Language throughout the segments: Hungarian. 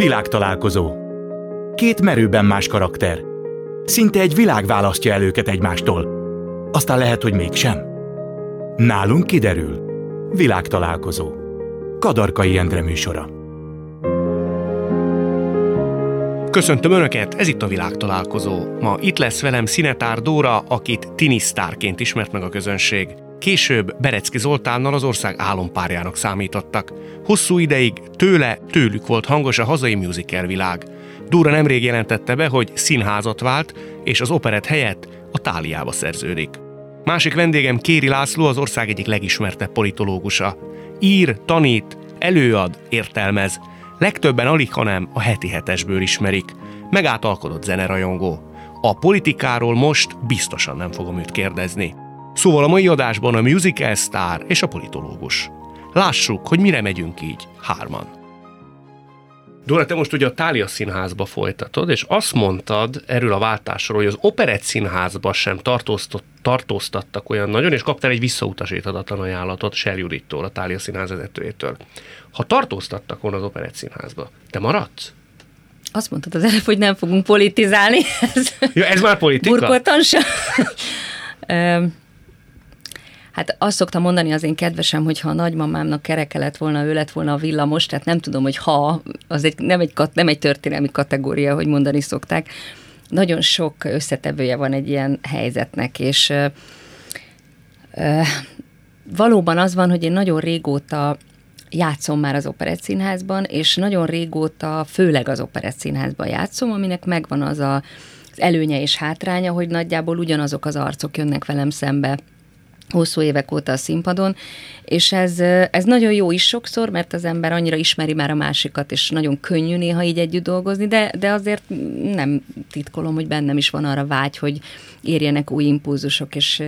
Világtalálkozó. Két merőben más karakter. Szinte egy világ választja el őket egymástól. Aztán lehet, hogy mégsem. Nálunk kiderül. Világtalálkozó. Kadarkai Endre műsora. Köszöntöm Önöket, ez itt a világtalálkozó. Ma itt lesz velem Szinetár Dóra, akit tinisztárként ismert meg a közönség. Később Berecki Zoltánnal az ország álompárjának számítottak. Hosszú ideig tőle, tőlük volt hangos a hazai musical világ. Dóra nemrég jelentette be, hogy színházat vált, és az operett helyett a Táliába szerződik. Másik vendégem Kéri László, az ország egyik legismertebb politológusa. Ír, tanít, előad, értelmez. Legtöbben alig, hanem a heti hetesből ismerik. Megátalkodott zenerajongó. A politikáról most biztosan nem fogom őt kérdezni. Szóval a mai adásban a musical sztár és a politológus. Lássuk, hogy mire megyünk így, hárman. Dóra, te most ugye a Tália Színházba folytatod, és azt mondtad erről a váltásról, hogy az Operett Színházba sem tartóztott, tartóztattak olyan nagyon, és kaptál egy visszautasítadatlan ajánlatot Ser Judittól, a Tália Színház vezetőjétől. Ha tartóztattak volna az Operett Színházba, te maradsz? Azt mondtad az előbb, hogy nem fogunk politizálni. Ez, ja, ez már politika? Burkoltan sem. Hát azt szoktam mondani az én kedvesem, hogy ha a nagymamámnak kereke lett volna, ő lett volna a villamos, tehát nem tudom, hogy ha, az egy, nem, egy, nem egy történelmi kategória, hogy mondani szokták. Nagyon sok összetevője van egy ilyen helyzetnek, és ö, ö, valóban az van, hogy én nagyon régóta játszom már az Operett Színházban, és nagyon régóta főleg az Operett Színházban játszom, aminek megvan az a, az előnye és hátránya, hogy nagyjából ugyanazok az arcok jönnek velem szembe hosszú évek óta a színpadon, és ez, ez nagyon jó is sokszor, mert az ember annyira ismeri már a másikat, és nagyon könnyű néha így együtt dolgozni, de, de azért nem titkolom, hogy bennem is van arra vágy, hogy érjenek új impulzusok, és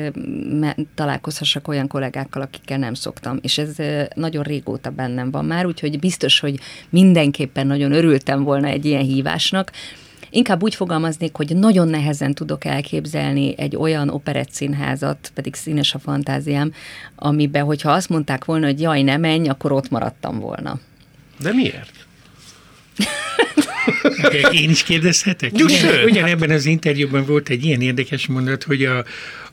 találkozhassak olyan kollégákkal, akikkel nem szoktam. És ez nagyon régóta bennem van már, úgyhogy biztos, hogy mindenképpen nagyon örültem volna egy ilyen hívásnak, Inkább úgy fogalmaznék, hogy nagyon nehezen tudok elképzelni egy olyan operett színházat, pedig színes a fantáziám, amiben, hogyha azt mondták volna, hogy jaj, ne menj, akkor ott maradtam volna. De miért? Én is kérdezhetek? Ugyan, ugyanebben az interjúban volt egy ilyen érdekes mondat, hogy a,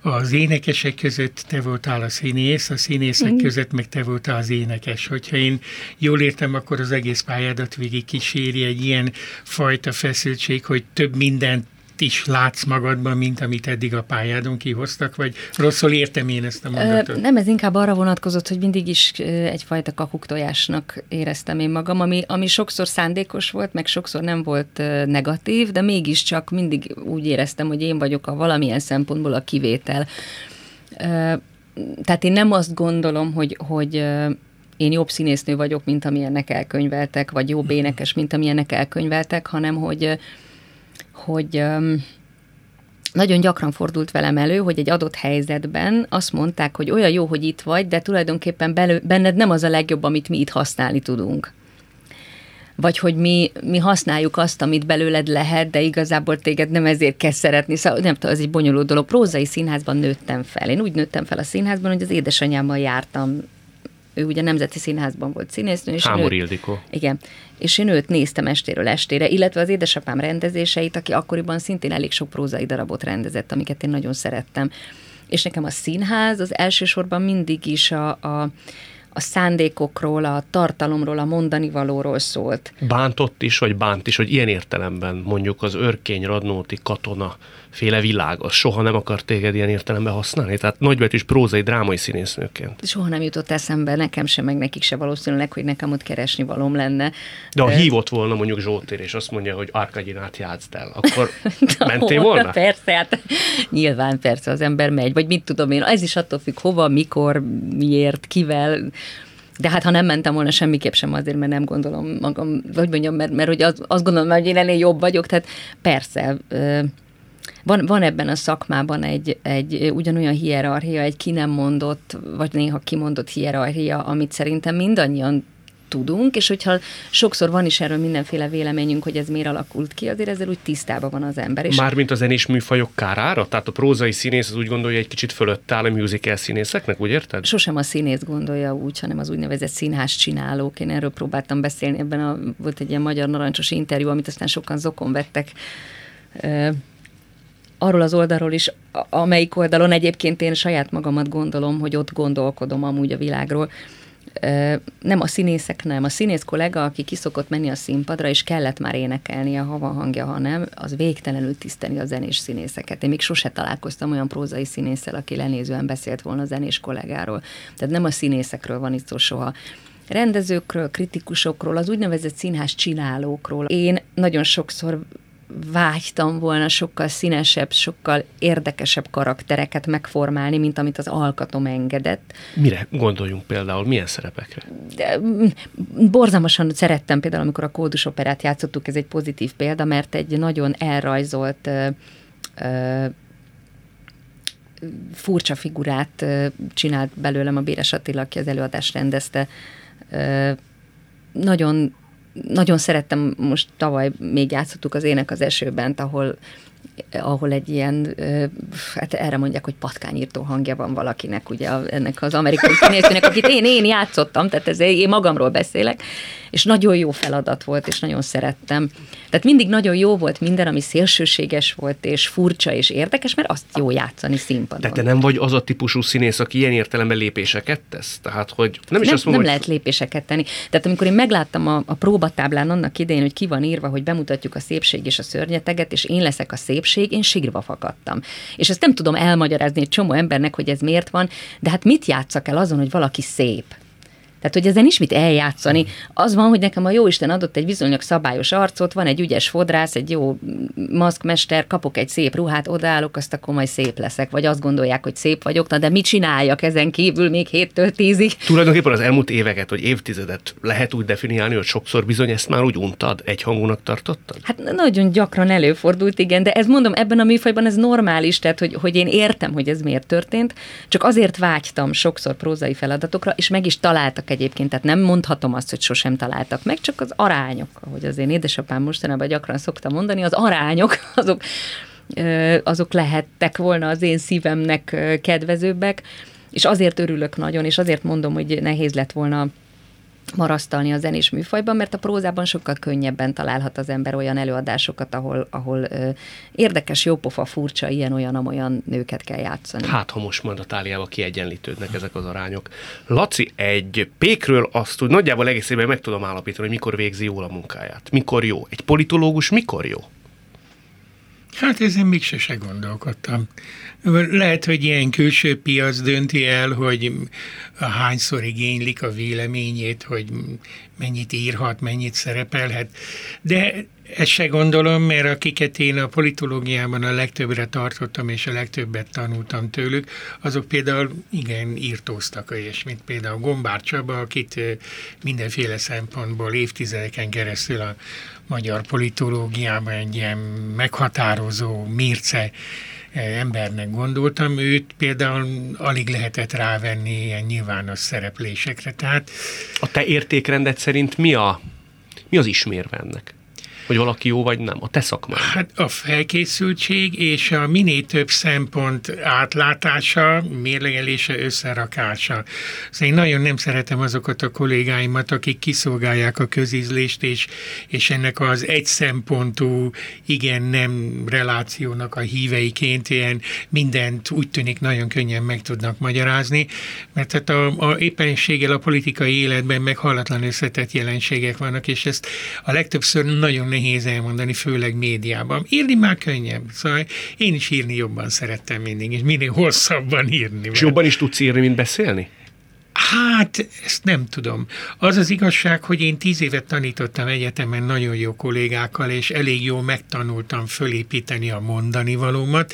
az énekesek között te voltál a színész, a színészek mm. között meg te voltál az énekes. Hogyha én jól értem, akkor az egész pályádat végig kíséri egy ilyen fajta feszültség, hogy több mindent is látsz magadban, mint amit eddig a pályádon kihoztak, vagy rosszul értem én ezt a mondatot? Nem, ez inkább arra vonatkozott, hogy mindig is egyfajta kakuktojásnak éreztem én magam, ami, ami sokszor szándékos volt, meg sokszor nem volt negatív, de mégiscsak mindig úgy éreztem, hogy én vagyok a valamilyen szempontból a kivétel. Tehát én nem azt gondolom, hogy, hogy én jobb színésznő vagyok, mint amilyennek elkönyveltek, vagy jobb énekes, mint amilyennek elkönyveltek, hanem hogy hogy nagyon gyakran fordult velem elő, hogy egy adott helyzetben azt mondták, hogy olyan jó, hogy itt vagy, de tulajdonképpen belő, benned nem az a legjobb, amit mi itt használni tudunk. Vagy hogy mi, mi használjuk azt, amit belőled lehet, de igazából téged nem ezért kell szeretni. Szóval nem tudom, ez egy bonyolult dolog. Prózai színházban nőttem fel. Én úgy nőttem fel a színházban, hogy az édesanyámmal jártam ő ugye Nemzeti Színházban volt színésznő. És Hámor Ildikó. Igen. És én őt néztem estéről estére, illetve az édesapám rendezéseit, aki akkoriban szintén elég sok prózai darabot rendezett, amiket én nagyon szerettem. És nekem a színház az elsősorban mindig is a, a a szándékokról, a tartalomról, a mondani valóról szólt. Bántott is, vagy bánt is, hogy ilyen értelemben mondjuk az örkény, radnóti, katona féle világ, az soha nem akar téged ilyen értelemben használni? Tehát nagybetűs prózai, drámai színésznőként. Soha nem jutott eszembe, nekem sem, meg nekik se valószínűleg, hogy nekem ott keresni valóm lenne. De ha hívott volna mondjuk Zsótér, és azt mondja, hogy Arkadinát játszd el, akkor mentél volna? Persze, hát nyilván persze az ember megy, vagy mit tudom én, ez is attól függ, hova, mikor, miért, kivel, de hát ha nem mentem volna semmiképp sem azért, mert nem gondolom magam, vagy mondjam, mert, mert hogy az, azt gondolom, hogy én ennél jobb vagyok, tehát persze, van, van ebben a szakmában egy, egy ugyanolyan hierarchia, egy ki nem mondott, vagy néha kimondott hierarchia, amit szerintem mindannyian tudunk, és hogyha sokszor van is erről mindenféle véleményünk, hogy ez miért alakult ki, azért ezzel úgy tisztában van az ember. És Mármint a zenés műfajok kárára? Tehát a prózai színész az úgy gondolja, egy kicsit fölött áll a musical színészeknek, úgy érted? Sosem a színész gondolja úgy, hanem az úgynevezett színház csinálók. Én erről próbáltam beszélni, ebben a, volt egy ilyen magyar narancsos interjú, amit aztán sokan zokon vettek arról az oldalról is, amelyik oldalon egyébként én saját magamat gondolom, hogy ott gondolkodom amúgy a világról, nem a színészek, nem. A színész kollega, aki kiszokott menni a színpadra, és kellett már énekelni a hava hangja, ha nem, az végtelenül tiszteli a zenés színészeket. Én még sose találkoztam olyan prózai színésszel, aki lenézően beszélt volna a zenés kollégáról. Tehát nem a színészekről van itt szó soha rendezőkről, kritikusokról, az úgynevezett színház csinálókról. Én nagyon sokszor vágytam volna sokkal színesebb, sokkal érdekesebb karaktereket megformálni, mint amit az alkatom engedett. Mire gondoljunk például? Milyen szerepekre? De, mm, borzalmasan szerettem például, amikor a kódusoperát játszottuk, ez egy pozitív példa, mert egy nagyon elrajzolt ö, ö, furcsa figurát csinált belőlem a Béres Attila, aki az előadást rendezte. Nagyon nagyon szerettem, most tavaly még játszottuk az Ének az esőben, ahol ahol egy ilyen, hát erre mondják, hogy patkányírtó hangja van valakinek, ugye ennek az amerikai színésznőnek, akit én, én játszottam, tehát ez én magamról beszélek, és nagyon jó feladat volt, és nagyon szerettem. Tehát mindig nagyon jó volt minden, ami szélsőséges volt, és furcsa, és érdekes, mert azt jó játszani színpadon. Tehát te nem vagy az a típusú színész, aki ilyen értelemben lépéseket tesz? Tehát, hogy nem is nem, azt mondom, nem hogy... lehet lépéseket tenni. Tehát amikor én megláttam a, a próbatáblán annak idején, hogy ki van írva, hogy bemutatjuk a szépség és a szörnyeteget, és én leszek a szépség, én sírva fakadtam. És ezt nem tudom elmagyarázni egy csomó embernek, hogy ez miért van, de hát mit játszak el azon, hogy valaki szép? Tehát, hogy ezen is mit eljátszani. Az van, hogy nekem a jóisten adott egy bizonyos szabályos arcot, van egy ügyes fodrász, egy jó maszkmester, kapok egy szép ruhát, odaállok, azt akkor majd szép leszek. Vagy azt gondolják, hogy szép vagyok, na de mit csináljak ezen kívül még héttől tízig? Tulajdonképpen az elmúlt éveket, vagy évtizedet lehet úgy definiálni, hogy sokszor bizony ezt már úgy untad, egy hangúnak tartottad? Hát nagyon gyakran előfordult, igen, de ez mondom, ebben a műfajban ez normális, tehát hogy, hogy én értem, hogy ez miért történt, csak azért vágytam sokszor prózai feladatokra, és meg is találtak egyébként, tehát nem mondhatom azt, hogy sosem találtak meg, csak az arányok, ahogy az én édesapám mostanában gyakran szokta mondani, az arányok, azok, azok lehettek volna az én szívemnek kedvezőbbek, és azért örülök nagyon, és azért mondom, hogy nehéz lett volna marasztalni a zenés műfajban, mert a prózában sokkal könnyebben találhat az ember olyan előadásokat, ahol, ahol ö, érdekes, jópofa, furcsa, ilyen-olyan-olyan nőket kell játszani. Hát, ha most mandatáliába kiegyenlítődnek ezek az arányok. Laci, egy pékről azt úgy nagyjából egészében meg tudom állapítani, hogy mikor végzi jól a munkáját. Mikor jó? Egy politológus mikor jó? Hát ezen még se gondolkodtam. Lehet, hogy ilyen külső piac dönti el, hogy hányszor igénylik a véleményét, hogy mennyit írhat, mennyit szerepelhet. De ezt se gondolom, mert akiket én a politológiában a legtöbbre tartottam, és a legtöbbet tanultam tőlük, azok például igen írtóztak, és mint például Gombár Csaba, akit mindenféle szempontból évtizedeken keresztül a magyar politológiában egy ilyen meghatározó mérce embernek gondoltam, őt például alig lehetett rávenni ilyen nyilvános szereplésekre. Tehát... A te értékrendet szerint mi, a, mi az ismérve ennek? Hogy valaki jó vagy nem, a te szakmád? Hát a felkészültség és a minél több szempont átlátása, mérlegelése, összerakása. Szóval én nagyon nem szeretem azokat a kollégáimat, akik kiszolgálják a közízlést, és, és ennek az egy szempontú, igen-nem relációnak a híveiként ilyen mindent úgy tűnik nagyon könnyen meg tudnak magyarázni, mert hát a, a éppenséggel a politikai életben meg hallatlan összetett jelenségek vannak, és ezt a legtöbbször nagyon nehéz elmondani, főleg médiában. Írni már könnyebb, szóval én is írni jobban szerettem mindig, és minél hosszabban írni. És jobban is tudsz írni, mint beszélni? Hát, ezt nem tudom. Az az igazság, hogy én tíz évet tanítottam egyetemen nagyon jó kollégákkal, és elég jól megtanultam fölépíteni a mondani valómat,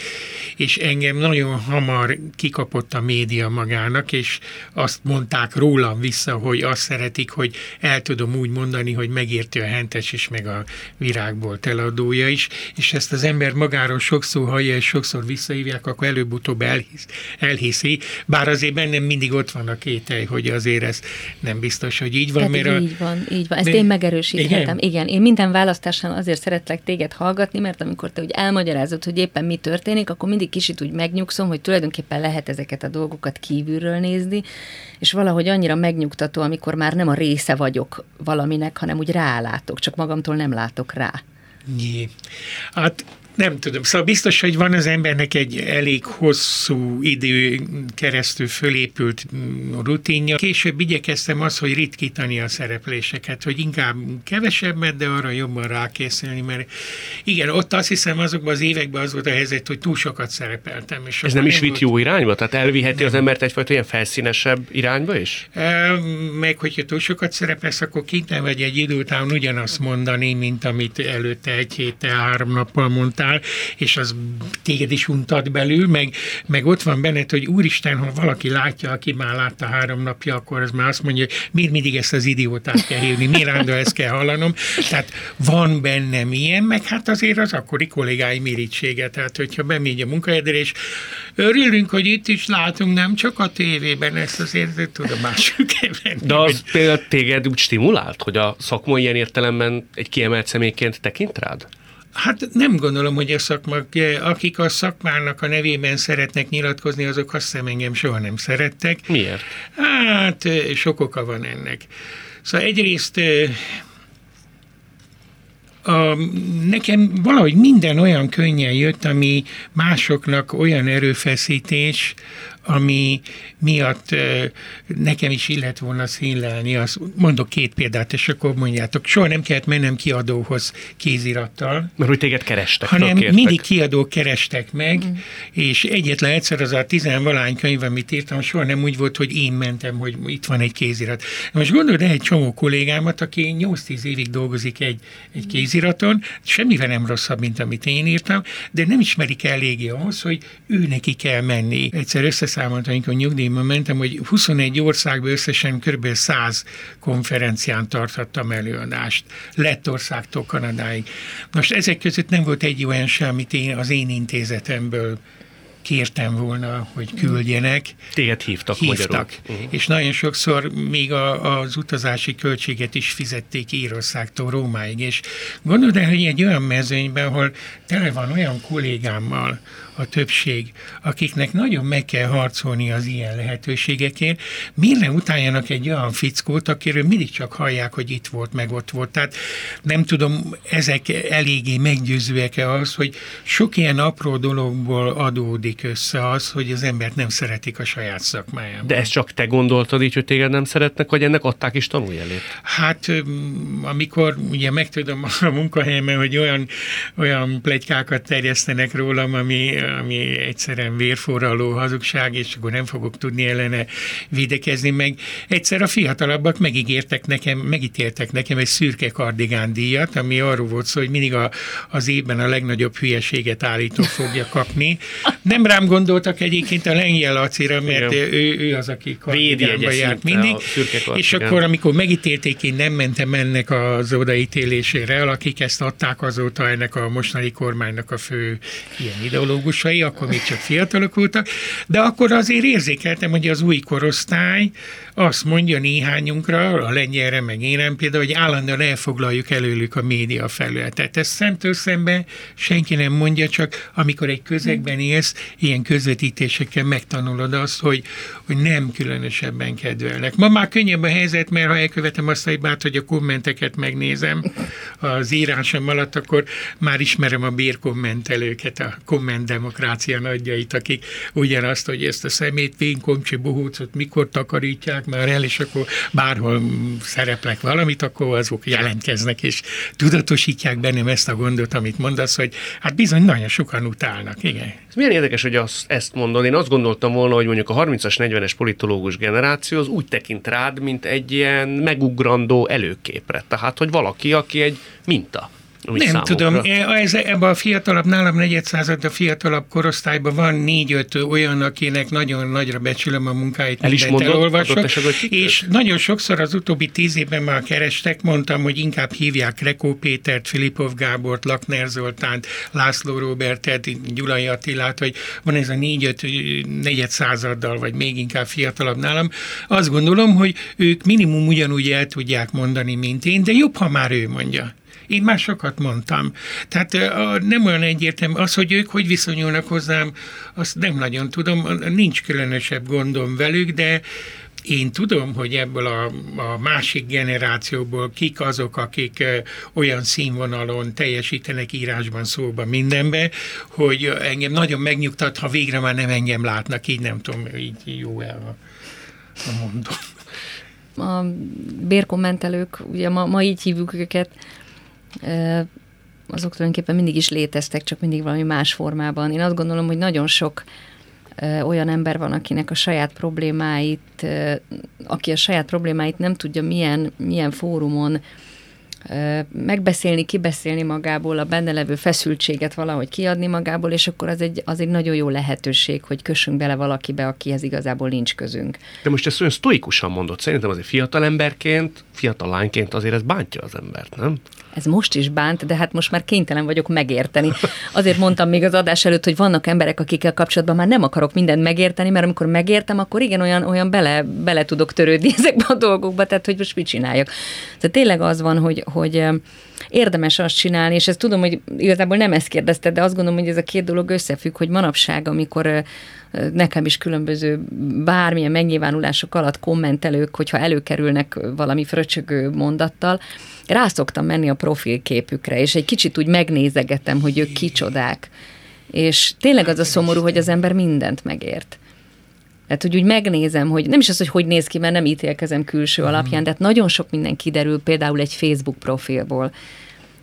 és engem nagyon hamar kikapott a média magának, és azt mondták rólam vissza, hogy azt szeretik, hogy el tudom úgy mondani, hogy megérti a hentes is, meg a virágból teladója is, és ezt az ember magáról sokszor hallja, és sokszor visszahívják, akkor előbb-utóbb elhisz, elhiszi, bár azért bennem mindig ott van a két hogy azért ez nem biztos, hogy így van. mert így van, így van. Ezt de, én megerősíthetem. Igen? igen, én minden választásnál azért szeretlek téged hallgatni, mert amikor te úgy elmagyarázod, hogy éppen mi történik, akkor mindig kicsit úgy megnyugszom, hogy tulajdonképpen lehet ezeket a dolgokat kívülről nézni, és valahogy annyira megnyugtató, amikor már nem a része vagyok valaminek, hanem úgy rálátok, csak magamtól nem látok rá. Jé. Hát nem tudom, szóval biztos, hogy van az embernek egy elég hosszú idő keresztül fölépült rutinja. Később igyekeztem az, hogy ritkítani a szerepléseket, hogy inkább kevesebbet, de arra jobban rákészülni, mert igen, ott azt hiszem azokban az években az volt a helyzet, hogy túl sokat szerepeltem. És Ez nem is vitt jó irányba? Tehát elviheti nem. az embert egyfajta ilyen felszínesebb irányba is? E, meg, hogyha túl sokat szerepelsz, akkor kénytelen vagy egy idő után ugyanazt mondani, mint amit előtte egy héttel, három nappal mondtál, voltál, és az téged is untat belül, meg, meg ott van benned, hogy úristen, ha valaki látja, aki már látta három napja, akkor az már azt mondja, hogy miért mindig ezt az idiótát kell hívni, miért állandóan ezt kell hallanom. Tehát van bennem ilyen, meg hát azért az akkori kollégái mirítsége, tehát hogyha bemegy a munkahelyedre, és örülünk, hogy itt is látunk, nem csak a tévében, ezt azért tudomásul kell venni. De az például téged úgy stimulált, hogy a szakma ilyen értelemben egy kiemelt személyként tekint rád? Hát nem gondolom, hogy a szakmak, akik a szakmának a nevében szeretnek nyilatkozni, azok azt hiszem engem soha nem szerettek. Miért? Hát sok oka van ennek. Szóval egyrészt a, nekem valahogy minden olyan könnyen jött, ami másoknak olyan erőfeszítés, ami miatt nekem is illet volna színlelni. Azt mondok két példát, és akkor mondjátok, soha nem kellett mennem kiadóhoz kézirattal. Mert hogy téged kerestek. Hanem mindig kiadók kerestek meg, mm. és egyetlen egyszer az a tizenvalány könyv, amit írtam, soha nem úgy volt, hogy én mentem, hogy itt van egy kézirat. Most gondolod egy csomó kollégámat, aki 8-10 évig dolgozik egy, egy kéziraton, semmivel nem rosszabb, mint amit én írtam, de nem ismerik eléggé ahhoz, hogy ő neki kell menni. Egyszer össze beszámolt, amikor nyugdíjban mentem, hogy 21 országban összesen kb. 100 konferencián tartottam előadást, Lettországtól Kanadáig. Most ezek között nem volt egy olyan sem, amit én az én intézetemből kértem volna, hogy küldjenek. Téged hívtak, hívtak. magyarul. Uh-huh. És nagyon sokszor még a, az utazási költséget is fizették Írországtól Rómáig. És gondolod el, hogy egy olyan mezőnyben, ahol tele van olyan kollégámmal, a többség, akiknek nagyon meg kell harcolni az ilyen lehetőségekért, mire utáljanak egy olyan fickót, akiről mindig csak hallják, hogy itt volt, meg ott volt. Tehát nem tudom, ezek eléggé meggyőzőek-e az, hogy sok ilyen apró dologból adódik össze az, hogy az embert nem szeretik a saját szakmájában. De ezt csak te gondoltad így, hogy téged nem szeretnek, vagy ennek adták is tanuljelét? Hát amikor ugye megtudom a munkahelyemen, hogy olyan, olyan plegykákat terjesztenek rólam, ami ami egyszerűen vérforraló hazugság, és akkor nem fogok tudni ellene védekezni, meg. Egyszer a fiatalabbak megígértek nekem, megítéltek nekem egy szürke kardigán díjat, ami arról volt szó, hogy mindig a, az évben a legnagyobb hülyeséget állító fogja kapni. Nem rám gondoltak egyébként a Lengyel Lacira, mert ő, ő az, aki kardigánba járt mindig, és akkor, amikor megítélték, én nem mentem ennek az odaítélésére, akik ezt adták azóta ennek a mostani kormánynak a fő ilyen ideológus pedagógusai, akkor még csak fiatalok voltak, de akkor azért érzékeltem, hogy az új korosztály azt mondja néhányunkra, a lengyelre, meg én például, hogy állandóan elfoglaljuk előlük a média felületet. Ezt szemtől szemben senki nem mondja, csak amikor egy közegben élsz, ilyen közvetítésekkel megtanulod azt, hogy, hogy nem különösebben kedvelnek. Ma már könnyebb a helyzet, mert ha elkövetem azt a hibát, hogy a kommenteket megnézem az írásom alatt, akkor már ismerem a bérkommentelőket, a kommentdemokrácia nagyjait, akik ugyanazt, hogy ezt a szemét, komcsi bohócot mikor takarítják, már el, és akkor bárhol szereplek valamit, akkor azok jelentkeznek, és tudatosítják bennem ezt a gondot, amit mondasz, hogy hát bizony nagyon sokan utálnak, igen. Ez milyen érdekes, hogy azt, ezt mondod. Én azt gondoltam volna, hogy mondjuk a 30-as, 40-es politológus generáció az úgy tekint rád, mint egy ilyen megugrandó előképre. Tehát, hogy valaki, aki egy minta. Nem számunkra. tudom, ez, ebben a fiatalabb, nálam negyedszázad a fiatalabb korosztályban van négy-öt olyan, akinek nagyon nagyra becsülöm a munkáit, El is mondod, elolvasok, és nagyon sokszor az utóbbi tíz évben már kerestek, mondtam, hogy inkább hívják Rekó Pétert, Filipov Gábort, Lakner Zoltánt, László Robertet, Gyulai Attilát, hogy van ez a négy-öt negyedszázaddal, vagy még inkább fiatalabb nálam. Azt gondolom, hogy ők minimum ugyanúgy el tudják mondani, mint én, de jobb, ha már ő mondja. Én már sokat mondtam. Tehát nem olyan egyértelmű. Az, hogy ők hogy viszonyulnak hozzám, azt nem nagyon tudom. Nincs különösebb gondom velük, de én tudom, hogy ebből a, a másik generációból kik azok, akik olyan színvonalon teljesítenek írásban, szóban, mindenbe, hogy engem nagyon megnyugtat, ha végre már nem engem látnak, így nem tudom, így jó-e a, a mondom. A bérkommentelők, ugye ma, ma így hívjuk őket, azok tulajdonképpen mindig is léteztek, csak mindig valami más formában. Én azt gondolom, hogy nagyon sok olyan ember van, akinek a saját problémáit, aki a saját problémáit nem tudja milyen, milyen fórumon megbeszélni, kibeszélni magából, a benne levő feszültséget valahogy kiadni magából, és akkor az egy, az egy nagyon jó lehetőség, hogy kössünk bele valakibe, akihez igazából nincs közünk. De most ezt olyan sztoikusan mondott, szerintem azért fiatal emberként, fiatal lányként azért ez bántja az embert, nem? Ez most is bánt, de hát most már kénytelen vagyok megérteni. Azért mondtam még az adás előtt, hogy vannak emberek, akikkel kapcsolatban már nem akarok mindent megérteni, mert amikor megértem, akkor igen, olyan, olyan bele, bele tudok törődni ezekbe a dolgokba, tehát hogy most mit csináljak. Tehát tényleg az van, hogy, hogy érdemes azt csinálni, és ezt tudom, hogy igazából nem ezt kérdezted, de azt gondolom, hogy ez a két dolog összefügg, hogy manapság, amikor nekem is különböző bármilyen megnyilvánulások alatt kommentelők, hogyha előkerülnek valami fröcsögő mondattal, rá szoktam menni a profilképükre, és egy kicsit úgy megnézegetem, hogy ők kicsodák. És tényleg az a szomorú, hogy az ember mindent megért. Tehát, hogy úgy megnézem, hogy nem is az, hogy hogy néz ki, mert nem ítélkezem külső alapján, de hát nagyon sok minden kiderül például egy Facebook profilból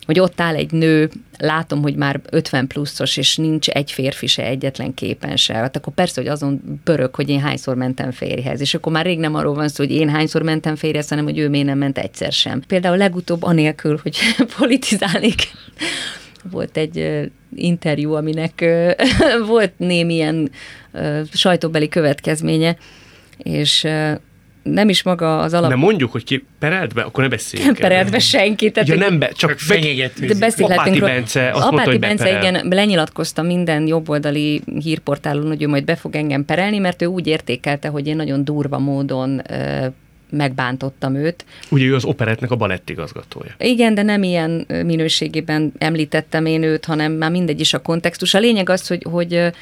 hogy ott áll egy nő, látom, hogy már 50 pluszos, és nincs egy férfi se, egyetlen képen se. Hát akkor persze, hogy azon pörög, hogy én hányszor mentem férjhez. És akkor már rég nem arról van szó, hogy én hányszor mentem férjhez, hanem hogy ő miért nem ment egyszer sem. Például legutóbb anélkül, hogy politizálnék, volt egy interjú, aminek volt némi ilyen sajtóbeli következménye, és nem is maga az alap... Nem mondjuk, hogy ki perelt be, akkor ne beszéljünk. Nem perelt be senki. Tehát ja, nem be, csak fenyegető. Apáti Bence azt Apáti mondta, hogy Bence, igen, lenyilatkozta minden jobboldali hírportálon, hogy ő majd be fog engem perelni, mert ő úgy értékelte, hogy én nagyon durva módon megbántottam őt. Ugye ő az operetnek a balettigazgatója. Igen, de nem ilyen minőségében említettem én őt, hanem már mindegy is a kontextus. A lényeg az, hogy, hogy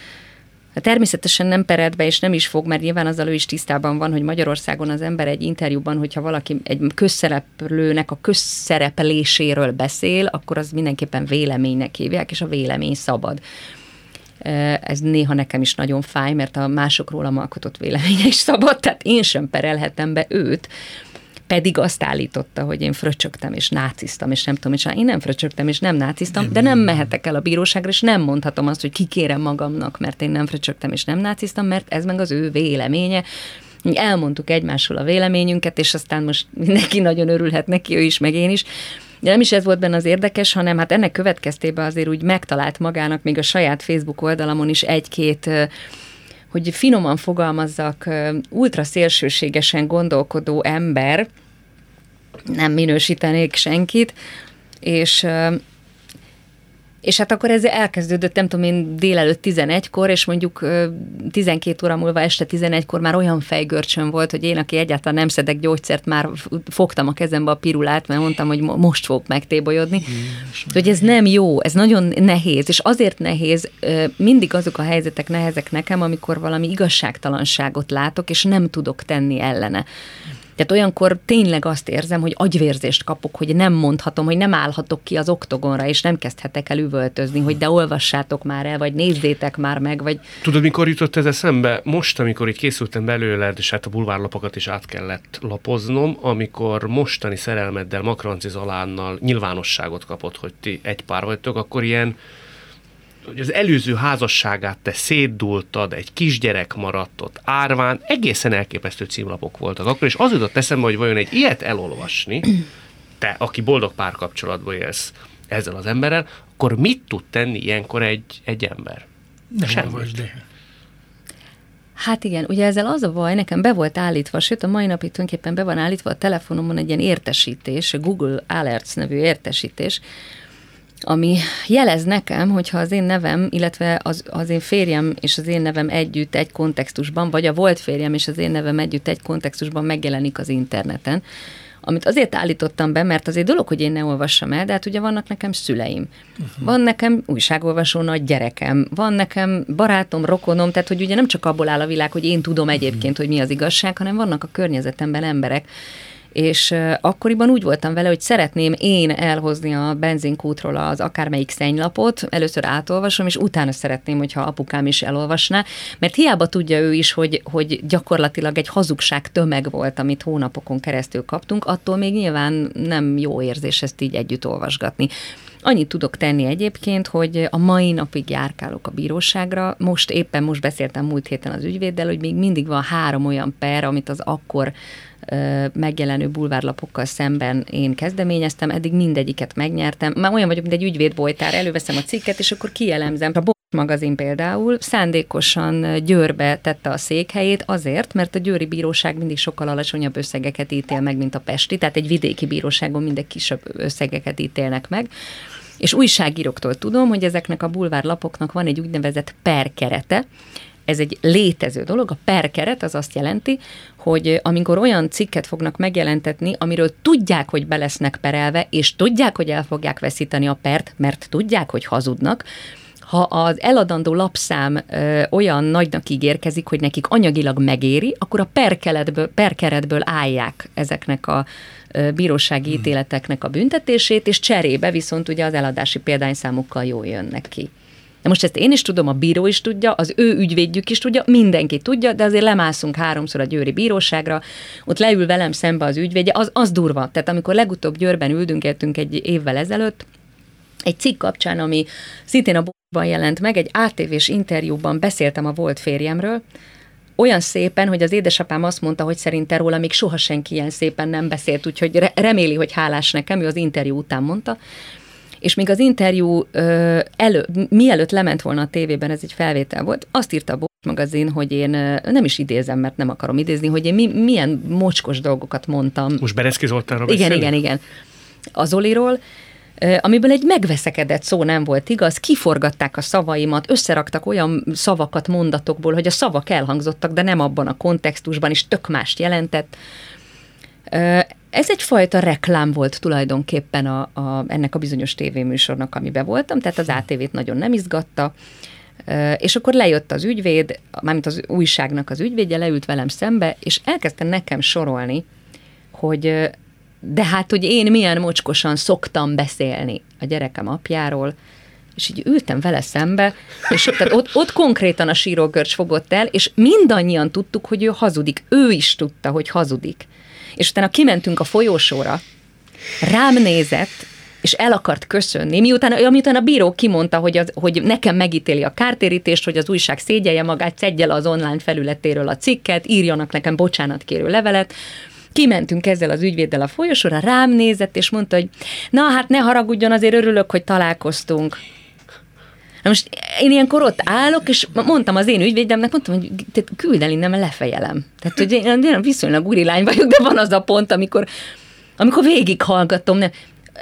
Természetesen nem pered be, és nem is fog, mert nyilván azzal ő is tisztában van, hogy Magyarországon az ember egy interjúban, hogyha valaki egy közszereplőnek a közszerepléséről beszél, akkor az mindenképpen véleménynek hívják, és a vélemény szabad. Ez néha nekem is nagyon fáj, mert a mások rólam alkotott véleménye is szabad, tehát én sem perelhetem be őt, pedig azt állította, hogy én fröcsögtem és náciztam, és nem tudom, és én nem fröcsögtem és nem náciztam, de nem mehetek el a bíróságra, és nem mondhatom azt, hogy kikérem magamnak, mert én nem fröcsögtem és nem náciztam, mert ez meg az ő véleménye. Elmondtuk egymásról a véleményünket, és aztán most mindenki nagyon örülhet neki, ő is, meg én is. De nem is ez volt benne az érdekes, hanem hát ennek következtében azért úgy megtalált magának még a saját Facebook oldalamon is egy-két hogy finoman fogalmazzak, ultra szélsőségesen gondolkodó ember, nem minősítenék senkit, és és hát akkor ez elkezdődött, nem tudom én, délelőtt 11-kor, és mondjuk 12 óra múlva este 11-kor már olyan fejgörcsön volt, hogy én, aki egyáltalán nem szedek gyógyszert, már fogtam a kezembe a pirulát, mert mondtam, hogy most fogok megtébolyodni. hogy ez nem jó, ez nagyon nehéz, és azért nehéz, mindig azok a helyzetek nehezek nekem, amikor valami igazságtalanságot látok, és nem tudok tenni ellene. Tehát olyankor tényleg azt érzem, hogy agyvérzést kapok, hogy nem mondhatom, hogy nem állhatok ki az oktogonra, és nem kezdhetek el üvöltözni, hogy de olvassátok már el, vagy nézzétek már meg, vagy... Tudod, mikor jutott ez eszembe? Most, amikor így készültem belőled, és hát a bulvárlapokat is át kellett lapoznom, amikor mostani szerelmeddel, Makranci Zalánnal nyilvánosságot kapott, hogy ti egy pár vagytok, akkor ilyen hogy az előző házasságát te szétdultad, egy kisgyerek maradt ott árván, egészen elképesztő címlapok voltak akkor, és az jutott eszembe, hogy vajon egy ilyet elolvasni, te, aki boldog párkapcsolatban élsz, ezzel az emberrel, akkor mit tud tenni ilyenkor egy, egy ember? Nem Semmi. de. Hát igen, ugye ezzel az a baj, nekem be volt állítva, sőt a mai napig tulajdonképpen be van állítva a telefonomon egy ilyen értesítés, a Google Alerts nevű értesítés, ami jelez nekem, hogyha az én nevem, illetve az, az én férjem és az én nevem együtt egy kontextusban, vagy a volt férjem és az én nevem együtt egy kontextusban megjelenik az interneten, amit azért állítottam be, mert azért dolog, hogy én ne olvassam el, de hát ugye vannak nekem szüleim. Uh-huh. Van nekem újságolvasó nagy gyerekem, van nekem barátom, rokonom, tehát hogy ugye nem csak abból áll a világ, hogy én tudom egyébként, uh-huh. hogy mi az igazság, hanem vannak a környezetemben emberek, és akkoriban úgy voltam vele, hogy szeretném én elhozni a benzinkútról az akármelyik szennylapot, először átolvasom, és utána szeretném, hogyha apukám is elolvasná, mert hiába tudja ő is, hogy, hogy gyakorlatilag egy hazugság tömeg volt, amit hónapokon keresztül kaptunk, attól még nyilván nem jó érzés ezt így együtt olvasgatni. Annyit tudok tenni egyébként, hogy a mai napig járkálok a bíróságra. Most éppen most beszéltem múlt héten az ügyvéddel, hogy még mindig van három olyan per, amit az akkor megjelenő bulvárlapokkal szemben én kezdeményeztem, eddig mindegyiket megnyertem. Már olyan vagyok, mint egy ügyvédbolytár, előveszem a cikket, és akkor kielemzem. A magazin például szándékosan Győrbe tette a székhelyét azért, mert a győri bíróság mindig sokkal alacsonyabb összegeket ítél meg, mint a pesti, tehát egy vidéki bíróságon mindig kisebb összegeket ítélnek meg. És újságíróktól tudom, hogy ezeknek a bulvárlapoknak van egy úgynevezett perkerete, ez egy létező dolog. A perkeret az azt jelenti, hogy amikor olyan cikket fognak megjelentetni, amiről tudják, hogy be lesznek perelve, és tudják, hogy el fogják veszíteni a pert, mert tudják, hogy hazudnak, ha az eladandó lapszám ö, olyan nagynak ígérkezik, hogy nekik anyagilag megéri, akkor a perkeretből, perkeretből állják ezeknek a ö, bírósági hmm. ítéleteknek a büntetését, és cserébe viszont ugye az eladási példányszámukkal jól jönnek ki. De most ezt én is tudom, a bíró is tudja, az ő ügyvédjük is tudja, mindenki tudja, de azért lemászunk háromszor a győri bíróságra, ott leül velem szembe az ügyvédje, az, az durva. Tehát amikor legutóbb Győrben üldünkeltünk egy évvel ezelőtt, egy cikk kapcsán, ami szintén a ban jelent meg, egy ATV-s interjúban beszéltem a volt férjemről, olyan szépen, hogy az édesapám azt mondta, hogy szerinte róla még soha senki ilyen szépen nem beszélt, úgyhogy reméli, hogy hálás nekem, ő az interjú után mondta, és még az interjú ö, elő, mielőtt lement volna a tévében, ez egy felvétel volt, azt írta a Bolt magazin, hogy én nem is idézem, mert nem akarom idézni, hogy én mi, milyen mocskos dolgokat mondtam. Most Bereszki Zoltánról Igen, igen, igen. Az Oliról, amiből egy megveszekedett szó nem volt igaz, kiforgatták a szavaimat, összeraktak olyan szavakat mondatokból, hogy a szavak elhangzottak, de nem abban a kontextusban, és tök mást jelentett. Ez egyfajta reklám volt tulajdonképpen a, a, ennek a bizonyos tévéműsornak, amiben voltam, tehát az ATV-t nagyon nem izgatta, és akkor lejött az ügyvéd, mármint az újságnak az ügyvédje, leült velem szembe, és elkezdte nekem sorolni, hogy de hát, hogy én milyen mocskosan szoktam beszélni a gyerekem apjáról, és így ültem vele szembe, és tehát ott, ott konkrétan a sírógörcs fogott el, és mindannyian tudtuk, hogy ő hazudik. Ő is tudta, hogy hazudik. És utána kimentünk a folyósóra, rám nézett, és el akart köszönni, miután, miután a bíró kimondta, hogy, az, hogy nekem megítéli a kártérítést, hogy az újság szégyelje magát, szedje le az online felületéről a cikket, írjanak nekem bocsánatkérő levelet, Kimentünk ezzel az ügyvéddel a folyosóra, rám nézett, és mondta, hogy na hát ne haragudjon, azért örülök, hogy találkoztunk. Na most én ilyenkor ott állok, és mondtam az én ügyvédemnek, mondtam, hogy te küld el innen, lefejelem. Tehát, hogy én, én viszonylag urilány vagyok, de van az a pont, amikor, amikor végighallgatom, nem,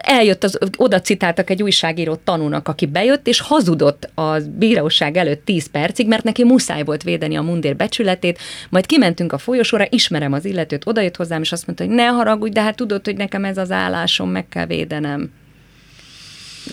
eljött, az, oda citáltak egy újságíró tanúnak, aki bejött, és hazudott a bíróság előtt 10 percig, mert neki muszáj volt védeni a mundér becsületét, majd kimentünk a folyosóra, ismerem az illetőt, odajött hozzám, és azt mondta, hogy ne haragudj, de hát tudod, hogy nekem ez az állásom, meg kell védenem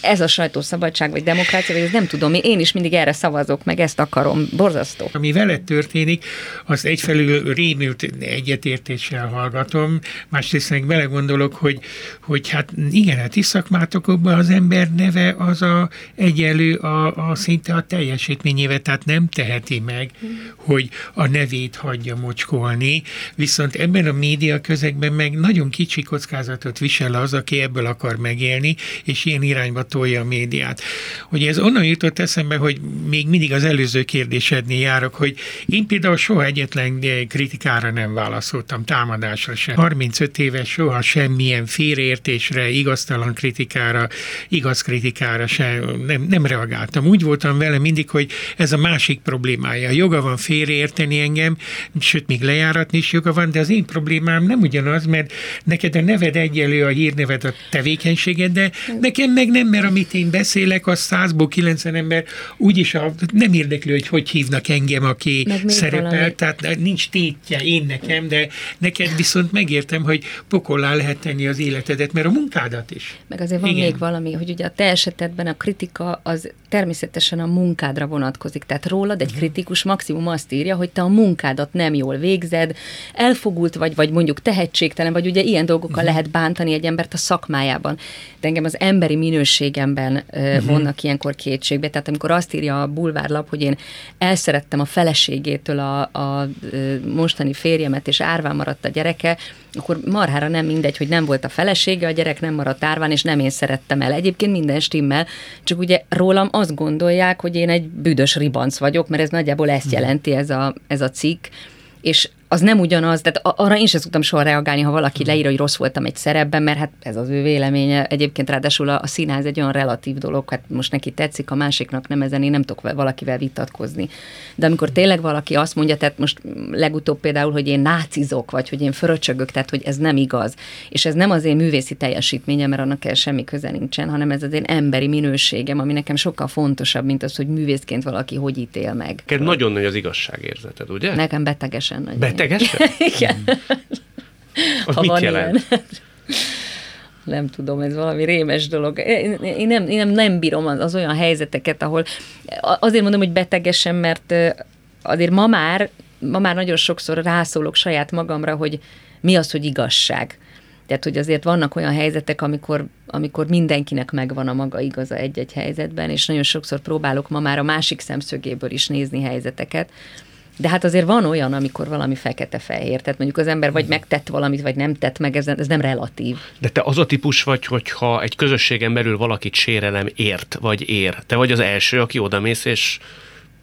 ez a sajtószabadság, vagy demokrácia, vagy ez nem tudom, én is mindig erre szavazok, meg ezt akarom, borzasztó. Ami veled történik, az egyfelől rémült egyetértéssel hallgatom, másrészt meg belegondolok, hogy, hogy hát igen, hát szakmátokban az ember neve az a egyelő a, a szinte a teljesítményével, tehát nem teheti meg, hogy a nevét hagyja mocskolni, viszont ebben a média közegben meg nagyon kicsi kockázatot visel az, aki ebből akar megélni, és ilyen irányba behatolja a médiát. Hogy ez onnan jutott eszembe, hogy még mindig az előző kérdésednél járok, hogy én például soha egyetlen kritikára nem válaszoltam, támadásra sem. 35 éves soha semmilyen félreértésre, igaztalan kritikára, igaz kritikára sem nem, nem reagáltam. Úgy voltam vele mindig, hogy ez a másik problémája. Joga van félreérteni engem, sőt, még lejáratni is joga van, de az én problémám nem ugyanaz, mert neked a neved egyelő a hírneved a tevékenységed, de nekem meg nem, mert amit én beszélek, az százból kilencven ember úgyis a, nem érdekli, hogy hogy hívnak engem, aki szerepel, valami. tehát nincs tétje én nekem, de neked viszont megértem, hogy pokollá lehet tenni az életedet, mert a munkádat is. Meg azért van Igen. még valami, hogy ugye a te esetedben a kritika az természetesen a munkádra vonatkozik, tehát rólad egy kritikus maximum azt írja, hogy te a munkádat nem jól végzed, elfogult vagy, vagy mondjuk tehetségtelen, vagy ugye ilyen dolgokkal uh-huh. lehet bántani egy embert a szakmájában. De engem az emberi minőségemben uh, vonnak ilyenkor kétségbe. Tehát amikor azt írja a bulvárlap, hogy én elszerettem a feleségétől a, a mostani férjemet, és árván maradt a gyereke, akkor marhára nem mindegy, hogy nem volt a felesége, a gyerek nem maradt árván, és nem én szerettem el. Egyébként minden stimmel, csak ugye rólam azt gondolják, hogy én egy büdös ribanc vagyok, mert ez nagyjából ezt jelenti ez a, ez a cikk, és az nem ugyanaz, tehát arra én sem szoktam soha reagálni, ha valaki mm. leír, hogy rossz voltam egy szerepben, mert hát ez az ő véleménye. Egyébként ráadásul a, a színház egy olyan relatív dolog, hát most neki tetszik, a másiknak nem ezen, én nem tudok valakivel vitatkozni. De amikor tényleg valaki azt mondja, tehát most legutóbb például, hogy én nácizok, vagy hogy én fröcsögök, tehát hogy ez nem igaz. És ez nem az én művészi teljesítményem, mert annak el semmi köze nincsen, hanem ez az én emberi minőségem, ami nekem sokkal fontosabb, mint az, hogy művészként valaki hogy ítél meg. Neked nagyon nagy az igazságérzeted, ugye? Nekem betegesen nagy. Beteg Betegesen? Igen. Az ha mit van jelent? Ilyen. nem tudom, ez valami rémes dolog. Én, nem, én nem, nem bírom az, az olyan helyzeteket, ahol azért mondom, hogy betegesen, mert azért ma már, ma már nagyon sokszor rászólok saját magamra, hogy mi az, hogy igazság. Tehát, hogy azért vannak olyan helyzetek, amikor, amikor mindenkinek megvan a maga igaza egy-egy helyzetben, és nagyon sokszor próbálok ma már a másik szemszögéből is nézni helyzeteket, de hát azért van olyan, amikor valami fekete-fehér, tehát mondjuk az ember vagy megtett valamit, vagy nem tett meg, ez, ez nem relatív. De te az a típus vagy, hogyha egy közösségen belül valakit sérelem ért, vagy ér, te vagy az első, aki odamész, és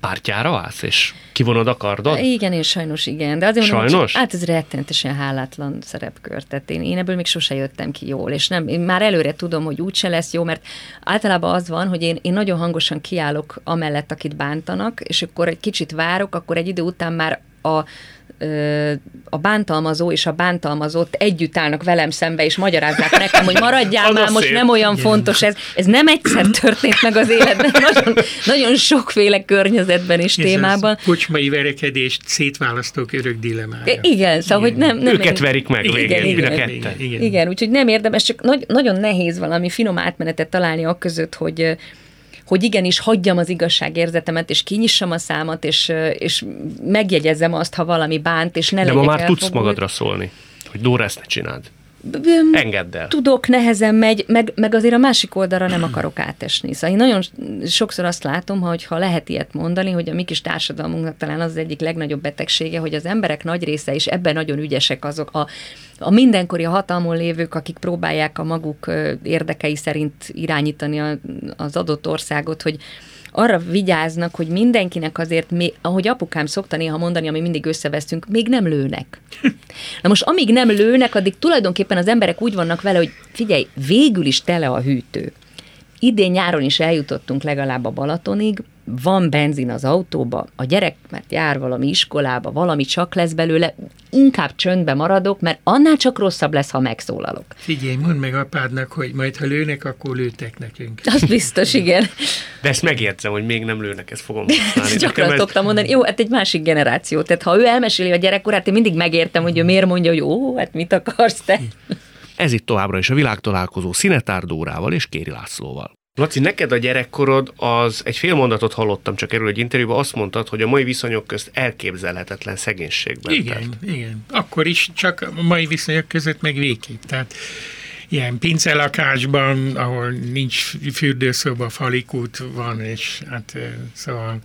pártjára állsz, és kivonod a kardot? Igen, én sajnos igen. De azért sajnos? Mondom, hát ez rettenetesen hálátlan szerepkör. Tehát én, én ebből még sose jöttem ki jól, és nem, én már előre tudom, hogy úgyse lesz jó, mert általában az van, hogy én, én nagyon hangosan kiállok amellett, akit bántanak, és akkor egy kicsit várok, akkor egy idő után már a a bántalmazó és a bántalmazott együtt állnak velem szembe, és magyarázzák nekem, hogy maradjál már, most szép. nem olyan Igen. fontos ez. Ez nem egyszer történt meg az életben, nagyon, nagyon sokféle környezetben és ez témában. Ez kocsmai verekedést szétválasztók örök dilemája. Igen, szóval, igen. hogy nem... nem Őket verik meg igen, végén, igen, igen, igen, igen. igen, úgyhogy nem érdemes, csak nagy, nagyon nehéz valami finom átmenetet találni a között, hogy hogy igenis hagyjam az igazságérzetemet, és kinyissam a számat, és, és megjegyezzem azt, ha valami bánt, és ne De ma már elfogult. tudsz magadra szólni, hogy Dóra, ezt ne csináld. Engedd el. Tudok, nehezen megy, meg, meg azért a másik oldalra nem akarok átesni. Szóval én nagyon sokszor azt látom, hogy ha lehet ilyet mondani, hogy a mi kis társadalmunknak talán az, az egyik legnagyobb betegsége, hogy az emberek nagy része, és ebben nagyon ügyesek azok a, a mindenkori hatalmon lévők, akik próbálják a maguk érdekei szerint irányítani az adott országot, hogy arra vigyáznak, hogy mindenkinek azért, még, ahogy apukám szokta néha mondani, ami mindig összevesztünk, még nem lőnek. Na most amíg nem lőnek, addig tulajdonképpen az emberek úgy vannak vele, hogy figyelj, végül is tele a hűtő. Idén nyáron is eljutottunk legalább a Balatonig, van benzin az autóba, a gyerek mert jár valami iskolába, valami csak lesz belőle, inkább csöndbe maradok, mert annál csak rosszabb lesz, ha megszólalok. Figyelj, mondd meg apádnak, hogy majd ha lőnek, akkor lőtek nekünk. Az biztos, igen. De ezt megértem, hogy még nem lőnek, ezt fogom használni. Gyakran ez... szoktam mondani, jó, hát egy másik generáció. Tehát ha ő elmeséli a gyerekkorát, én mindig megértem, hogy ő miért mondja, hogy ó, hát mit akarsz te? Ez itt továbbra is a világtalálkozó Szinetár Dórával és Kéri Lászlóval. Laci, neked a gyerekkorod az, egy fél mondatot hallottam csak erről egy interjúban, azt mondtad, hogy a mai viszonyok közt elképzelhetetlen szegénységben. Igen, tett. igen. Akkor is, csak a mai viszonyok között meg végképp. Tehát ilyen pincelakásban, ahol nincs fürdőszoba, falikút van, és hát szóval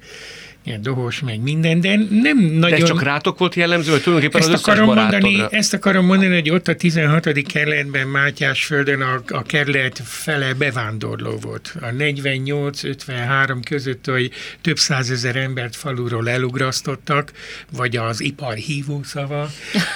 ilyen dohos, meg minden, de nem nagyon... De csak rátok volt jellemző, hogy tulajdonképpen ezt az összes akarom mondani? Ezt akarom mondani, hogy ott a 16. kerületben Mátyásföldön a, a kerület fele bevándorló volt. A 48-53 között, hogy több százezer embert faluról elugrasztottak, vagy az ipar hívószava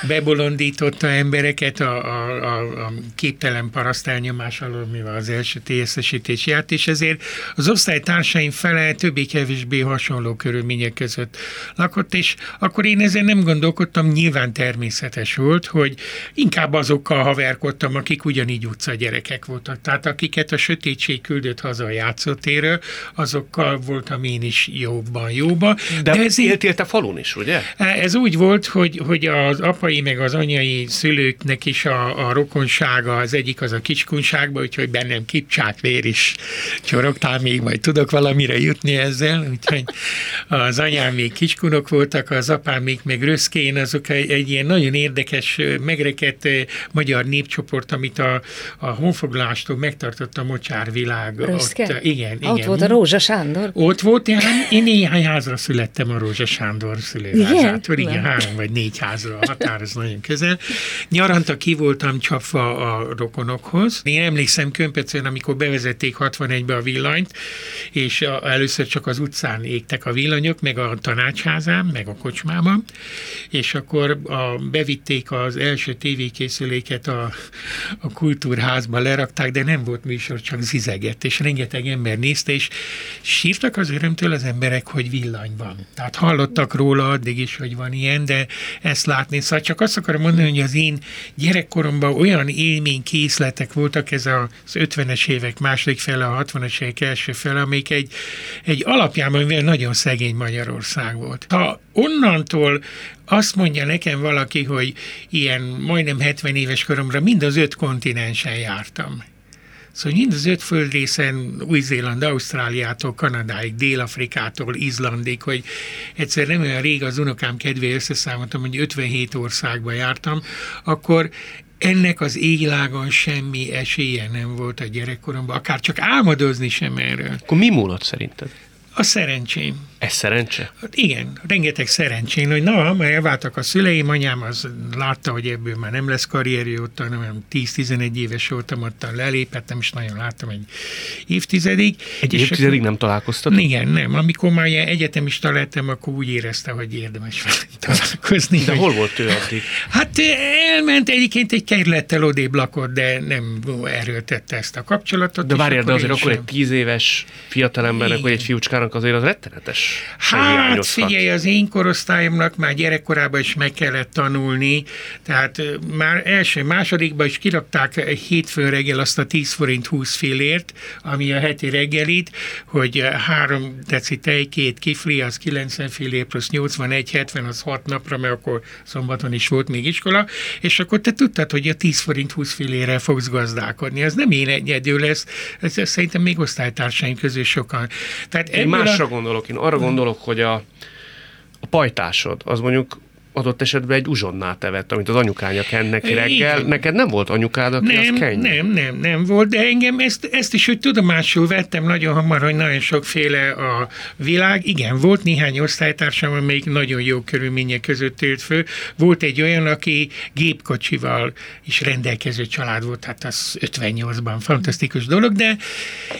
bebolondította embereket a, a, a, a képtelen paraszt elnyomás alól, mivel az első TSZ-esítés járt, és ezért az osztálytársaim fele többé-kevésbé hasonló körülmények között lakott, és akkor én ezen nem gondolkodtam, nyilván természetes volt, hogy inkább azokkal haverkodtam, akik ugyanígy utca gyerekek voltak. Tehát akiket a sötétség küldött haza a játszótéről, azokkal voltam én is jobban jóba. De, De ez éltél te falun is, ugye? Ez úgy volt, hogy, hogy az apai meg az anyai szülőknek is a, a rokonsága, az egyik az a kicskunságba, úgyhogy bennem kipcsákvér is csorogtál még, majd tudok valamire jutni ezzel, úgyhogy az anyám még kicskunok voltak, az apám még meg röszkén, azok egy, ilyen nagyon érdekes, megrekedt magyar népcsoport, amit a, a honfoglalástól megtartott a mocsárvilág. Röszke? Ott, igen, Ott igen. volt a Rózsa Sándor? Ott volt, én, én néhány házra születtem a Rózsa Sándor szülőházától, igen, igen, három vagy négy házra a határ, ez nagyon közel. Nyaranta ki voltam csapva a rokonokhoz. Én emlékszem Kömpecen, amikor bevezették 61-be a villanyt, és a, először csak az utcán égtek a villanyok, meg a tanácsházán, meg a kocsmában, és akkor a, bevitték az első tévékészüléket a, a kultúrházba, lerakták, de nem volt műsor, csak zizegett, és rengeteg ember nézte, és sírtak az örömtől az emberek, hogy villany van. Tehát hallottak róla addig is, hogy van ilyen, de ezt látni. Szóval csak azt akarom mondani, hogy az én gyerekkoromban olyan élmény készletek voltak, ez az 50-es évek második fele, a 60-es évek első fele, amik egy, egy alapjában nagyon szegény Magyarország volt. Ha onnantól azt mondja nekem valaki, hogy ilyen majdnem 70 éves koromra mind az öt kontinensen jártam. Szóval mind az öt földrészen, Új-Zéland, Ausztráliától, Kanadáig, Dél-Afrikától, Izlandig, hogy egyszer nem olyan rég az unokám kedvé összeszámoltam, hogy 57 országba jártam, akkor ennek az églágon semmi esélye nem volt a gyerekkoromban, akár csak álmodozni sem erről. Akkor mi múlott szerinted? A szerencsém. Ez szerencse? Hát igen, rengeteg szerencsén, hogy na, mert elváltak a szüleim, anyám az látta, hogy ebből már nem lesz karrierje ott, hanem 10-11 éves voltam, ott lelépett, nem is nagyon láttam egy évtizedig. Egy évtizedig akkor, nem találkoztak? Igen, nem. Amikor már ilyen egyetemista lettem, akkor úgy érezte, hogy érdemes találkozni. De hogy, hol volt ő addig? Hát elment egyébként egy kerülettel odébb lakott, de nem erőltette ezt a kapcsolatot. De várjál, de azért akkor egy tíz éves fiatalembernek, vagy egy fiúcskának azért az rettenetes Hát figyelj, az én korosztályomnak már gyerekkorában is meg kellett tanulni, tehát már első, másodikban is kirakták hétfőn reggel azt a 10 forint 20 fillért, ami a heti reggelit, hogy három deci tej, két kifli, az 90 fillér plusz 81, 70, az 6 napra, mert akkor szombaton is volt még iskola, és akkor te tudtad, hogy a 10 forint 20 fillérrel fogsz gazdálkodni. Ez nem én egyedül lesz, ez, ez szerintem még osztálytársaim közül sokan. Tehát én másra a... gondolok, én arra gondolok, hogy a, a pajtásod, az mondjuk adott esetben egy uzsonnát evett, amit az anyukánya kenn neki reggel. Igen. Neked nem volt anyukád, aki nem, azt kenj? Nem, nem, nem volt, de engem ezt, ezt is úgy tudomásul vettem nagyon hamar, hogy nagyon sokféle a világ. Igen, volt néhány osztálytársam, amelyik nagyon jó körülmények között élt fő. Volt egy olyan, aki gépkocsival is rendelkező család volt, hát az 58-ban fantasztikus dolog, de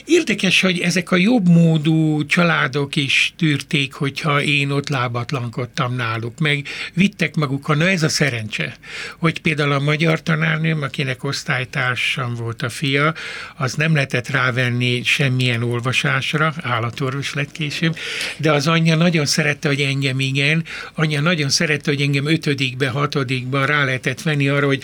érdekes, hogy ezek a jobb módú családok is tűrték, hogyha én ott lábatlankodtam náluk, meg vittek magukkal. Na ez a szerencse, hogy például a magyar tanárnőm, akinek osztálytársam volt a fia, az nem lehetett rávenni semmilyen olvasásra, állatorvos lett később, de az anyja nagyon szerette, hogy engem igen, anyja nagyon szerette, hogy engem ötödikbe, hatodikba rá lehetett venni arra, hogy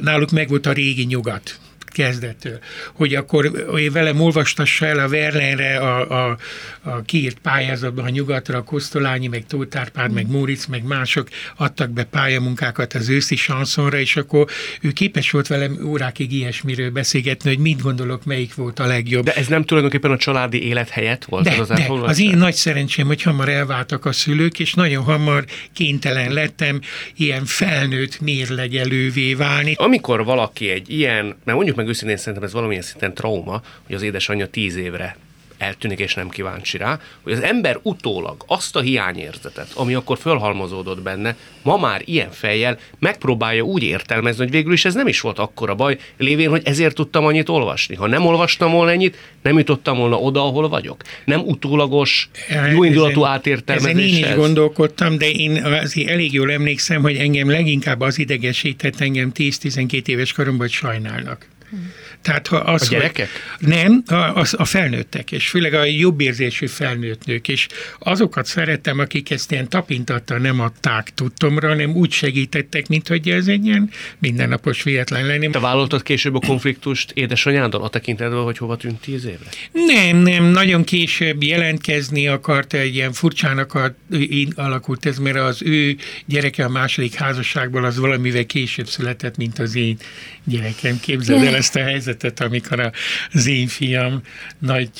náluk megvolt a régi nyugat kezdettől, hogy akkor velem olvastassa el a Verlenre a, a, a kiírt pályázatban, a nyugatra, a Kosztolányi, meg Tótárpád, meg Móric, meg mások adtak be pályamunkákat az őszi sanszonra, és akkor ő képes volt velem órákig ilyesmiről beszélgetni, hogy mit gondolok, melyik volt a legjobb. De ez nem tulajdonképpen a családi élet helyett volt? De, az, de az én nagy szerencsém, hogy hamar elváltak a szülők, és nagyon hamar kénytelen lettem ilyen felnőtt mérlegelővé válni. Amikor valaki egy ilyen, mert mondjuk meg őszintén szerintem ez valamilyen szinten trauma, hogy az édesanyja tíz évre eltűnik és nem kíváncsi rá, hogy az ember utólag azt a hiányérzetet, ami akkor fölhalmozódott benne, ma már ilyen fejjel megpróbálja úgy értelmezni, hogy végül is ez nem is volt akkora baj, lévén, hogy ezért tudtam annyit olvasni. Ha nem olvastam volna ennyit, nem jutottam volna oda, ahol vagyok. Nem utólagos, jóindulatú átértelmezéssel. Ezen én is gondolkodtam, de én azért elég jól emlékszem, hogy engem leginkább az idegesített engem 10-12 éves koromban, hogy sajnálnak. Mm-hmm. Tehát ha az, a gyerekek? Hogy nem, a, a, a felnőttek, és főleg a jobb érzésű felnőtt nők, és azokat szeretem, akik ezt ilyen tapintattal nem adták tudtomra, hanem úgy segítettek, mint hogy ez egy ilyen mindennapos véletlen lenni. Te vállaltad később a konfliktust édesanyáddal a tekintetben, hogy hova tűnt tíz évre? Nem, nem, nagyon később jelentkezni akart, egy ilyen furcsának a, így alakult ez, mert az ő gyereke a második házasságból az valamivel később született, mint az én gyerekem. Képzeld el ezt a helyzetet helyzetet, amikor az én fiam nagy,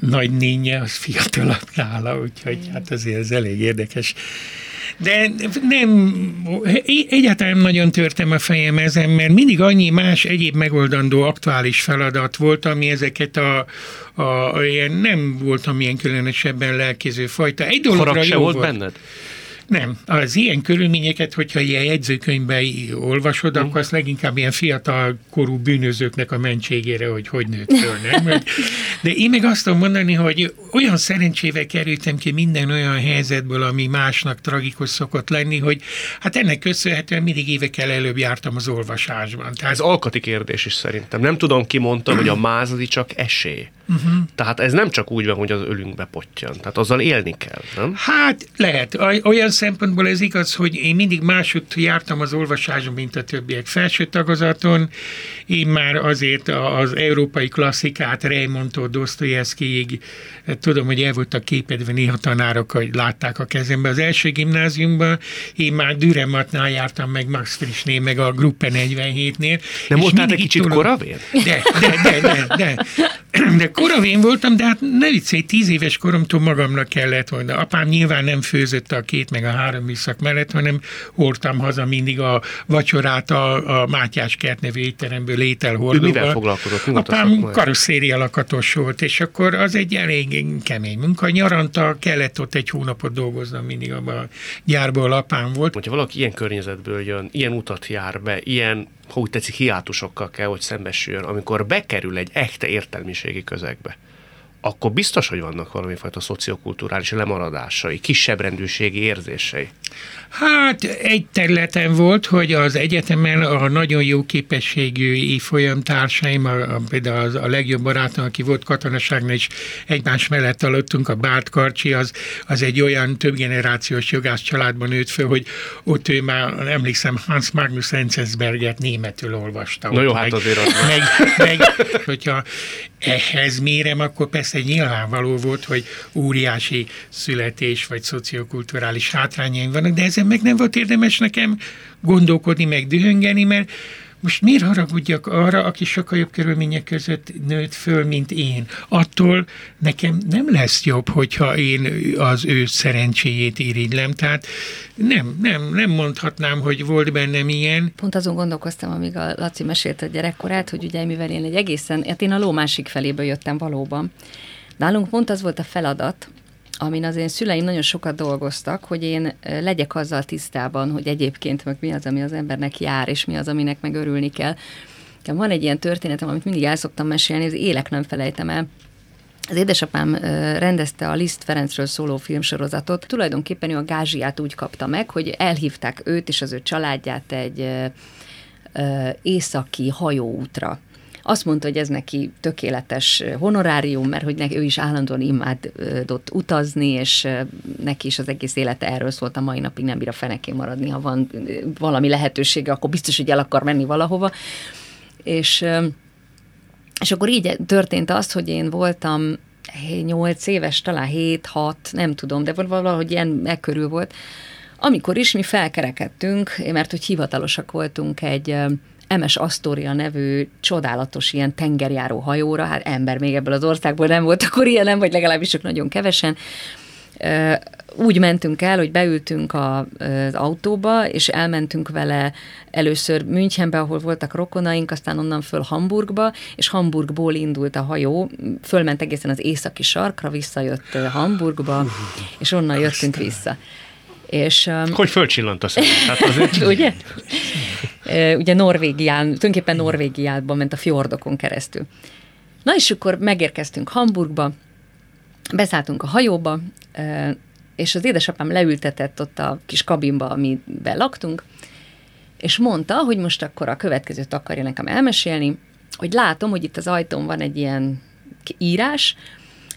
nagy nénye, az fiatalabb nála, úgyhogy hát azért ez elég érdekes. De nem, egyáltalán nagyon törtem a fejem ezen, mert mindig annyi más egyéb megoldandó aktuális feladat volt, ami ezeket a, a ilyen nem voltam ilyen különösebben lelkéző fajta. Egy dologra Harag jó volt. volt benned? Nem. Az ilyen körülményeket, hogyha ilyen jegyzőkönyvben olvasod, mm. akkor az leginkább ilyen fiatal korú bűnözőknek a mentségére, hogy hogy nőtt föl, nem? De én meg azt tudom mondani, hogy olyan szerencsével kerültem ki minden olyan helyzetből, ami másnak tragikus szokott lenni, hogy hát ennek köszönhetően mindig évekkel előbb jártam az olvasásban. Tehát... Ez alkati kérdés is szerintem. Nem tudom, ki mondta, hogy a mázadi csak esély. Uh-huh. Tehát ez nem csak úgy van, hogy az ölünkbe pottyan. Tehát azzal élni kell, nem? Hát lehet. Olyan szempontból ez igaz, hogy én mindig máshogy jártam az olvasáson, mint a többiek. Felső tagozaton én már azért az európai klasszikát Raymontól Dostoyevskyig tudom, hogy el voltak képedve néha tanárok, hogy látták a kezembe. Az első gimnáziumban én már Dürematnál jártam, meg Max Frischnél, meg a Gruppe 47-nél. Nem voltál egy kicsit tolom... koravén? De, de, de, de, de. De koravén voltam, de hát ne viccelj, tíz éves koromtól magamnak kellett volna. Apám nyilván nem főzött a két meg a három műszak mellett, hanem hordtam haza mindig a vacsorát a, a Mátyás kert nevű étteremből ételhordóval. Ő mivel foglalkozott? Apám karosszéria lakatos volt, és akkor az egy elég kemény munka. Nyaranta kellett ott egy hónapot dolgoznom mindig abban a gyárból apám volt. Hogyha valaki ilyen környezetből jön, ilyen utat jár be, ilyen ha úgy tetszik, hiátusokkal kell, hogy szembesüljön, amikor bekerül egy echte értelmiségi közegbe akkor biztos, hogy vannak valami fajta szociokulturális lemaradásai, kisebbrendűségi érzései. Hát egy területen volt, hogy az egyetemen a nagyon jó képességű évfolyam társaim, a, a, például az, a legjobb barátom, aki volt katonaságnál is egymás mellett aludtunk, a Bárt Karcsi, az, az egy olyan több generációs jogász családban nőtt föl, hogy ott ő már, emlékszem, Hans Magnus Enzensberget németül olvasta. Na jó, hát azért az meg, meg, hogyha ehhez mérem, akkor persze nyilvánvaló volt, hogy óriási születés vagy szociokulturális hátrányaim vannak, de ezen meg nem volt érdemes nekem gondolkodni, meg dühöngeni, mert most miért haragudjak arra, aki sokkal jobb körülmények között nőtt föl, mint én? Attól nekem nem lesz jobb, hogyha én az ő szerencséjét irigylem. Tehát nem, nem, nem mondhatnám, hogy volt bennem ilyen. Pont azon gondolkoztam, amíg a Laci mesélt a gyerekkorát, hogy ugye mivel én egy egészen, hát én a ló másik felébe jöttem valóban. Nálunk pont az volt a feladat, amin az én szüleim nagyon sokat dolgoztak, hogy én legyek azzal tisztában, hogy egyébként meg mi az, ami az embernek jár, és mi az, aminek meg örülni kell. Van egy ilyen történetem, amit mindig el szoktam mesélni, az élek nem felejtem el. Az édesapám rendezte a Liszt Ferencről szóló filmsorozatot. Tulajdonképpen ő a gázsiát úgy kapta meg, hogy elhívták őt és az ő családját egy északi hajóútra azt mondta, hogy ez neki tökéletes honorárium, mert hogy neki, ő is állandóan imádott utazni, és neki is az egész élete erről szólt a mai napig, nem bír a fenekén maradni, ha van valami lehetősége, akkor biztos, hogy el akar menni valahova. És, és akkor így történt az, hogy én voltam 8 éves, talán 7-6, nem tudom, de valahogy ilyen megkörül volt, amikor is mi felkerekedtünk, mert hogy hivatalosak voltunk egy MS Astoria nevű csodálatos ilyen tengerjáró hajóra, hát ember még ebből az országból nem volt akkor ilyen, nem, vagy legalábbis csak nagyon kevesen, úgy mentünk el, hogy beültünk a, az autóba, és elmentünk vele először Münchenbe, ahol voltak rokonaink, aztán onnan föl Hamburgba, és Hamburgból indult a hajó, fölment egészen az északi sarkra, visszajött Hamburgba, és onnan jöttünk vissza. És, hogy fölcsillant a szemed? Hát azért... Ugye? Ugye Norvégián, tulajdonképpen Norvégiában ment a fjordokon keresztül. Na és akkor megérkeztünk Hamburgba, beszálltunk a hajóba, és az édesapám leültetett ott a kis kabinba, amiben laktunk, és mondta, hogy most akkor a következőt akarja nekem elmesélni, hogy látom, hogy itt az ajtón van egy ilyen írás,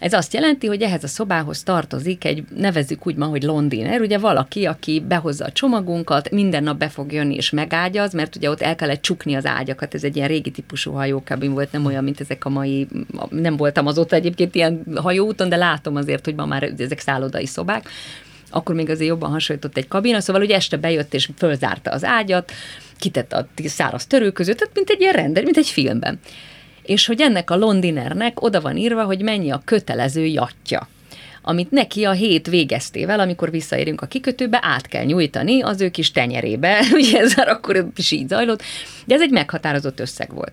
ez azt jelenti, hogy ehhez a szobához tartozik egy, nevezzük úgy ma, hogy londiner, ugye valaki, aki behozza a csomagunkat, minden nap be fog jönni és megágyaz, mert ugye ott el kellett csukni az ágyakat, ez egy ilyen régi típusú hajókabin volt, nem olyan, mint ezek a mai, nem voltam azóta egyébként ilyen hajóúton, de látom azért, hogy ma már ezek szállodai szobák, akkor még azért jobban hasonlított egy kabina, szóval ugye este bejött és fölzárta az ágyat, kitette a száraz törő között, tehát mint egy ilyen render, mint egy filmben és hogy ennek a Londinernek oda van írva, hogy mennyi a kötelező jatja amit neki a hét végeztével, amikor visszaérünk a kikötőbe, át kell nyújtani az ő kis tenyerébe, ugye ez már akkor is így zajlott, de ez egy meghatározott összeg volt.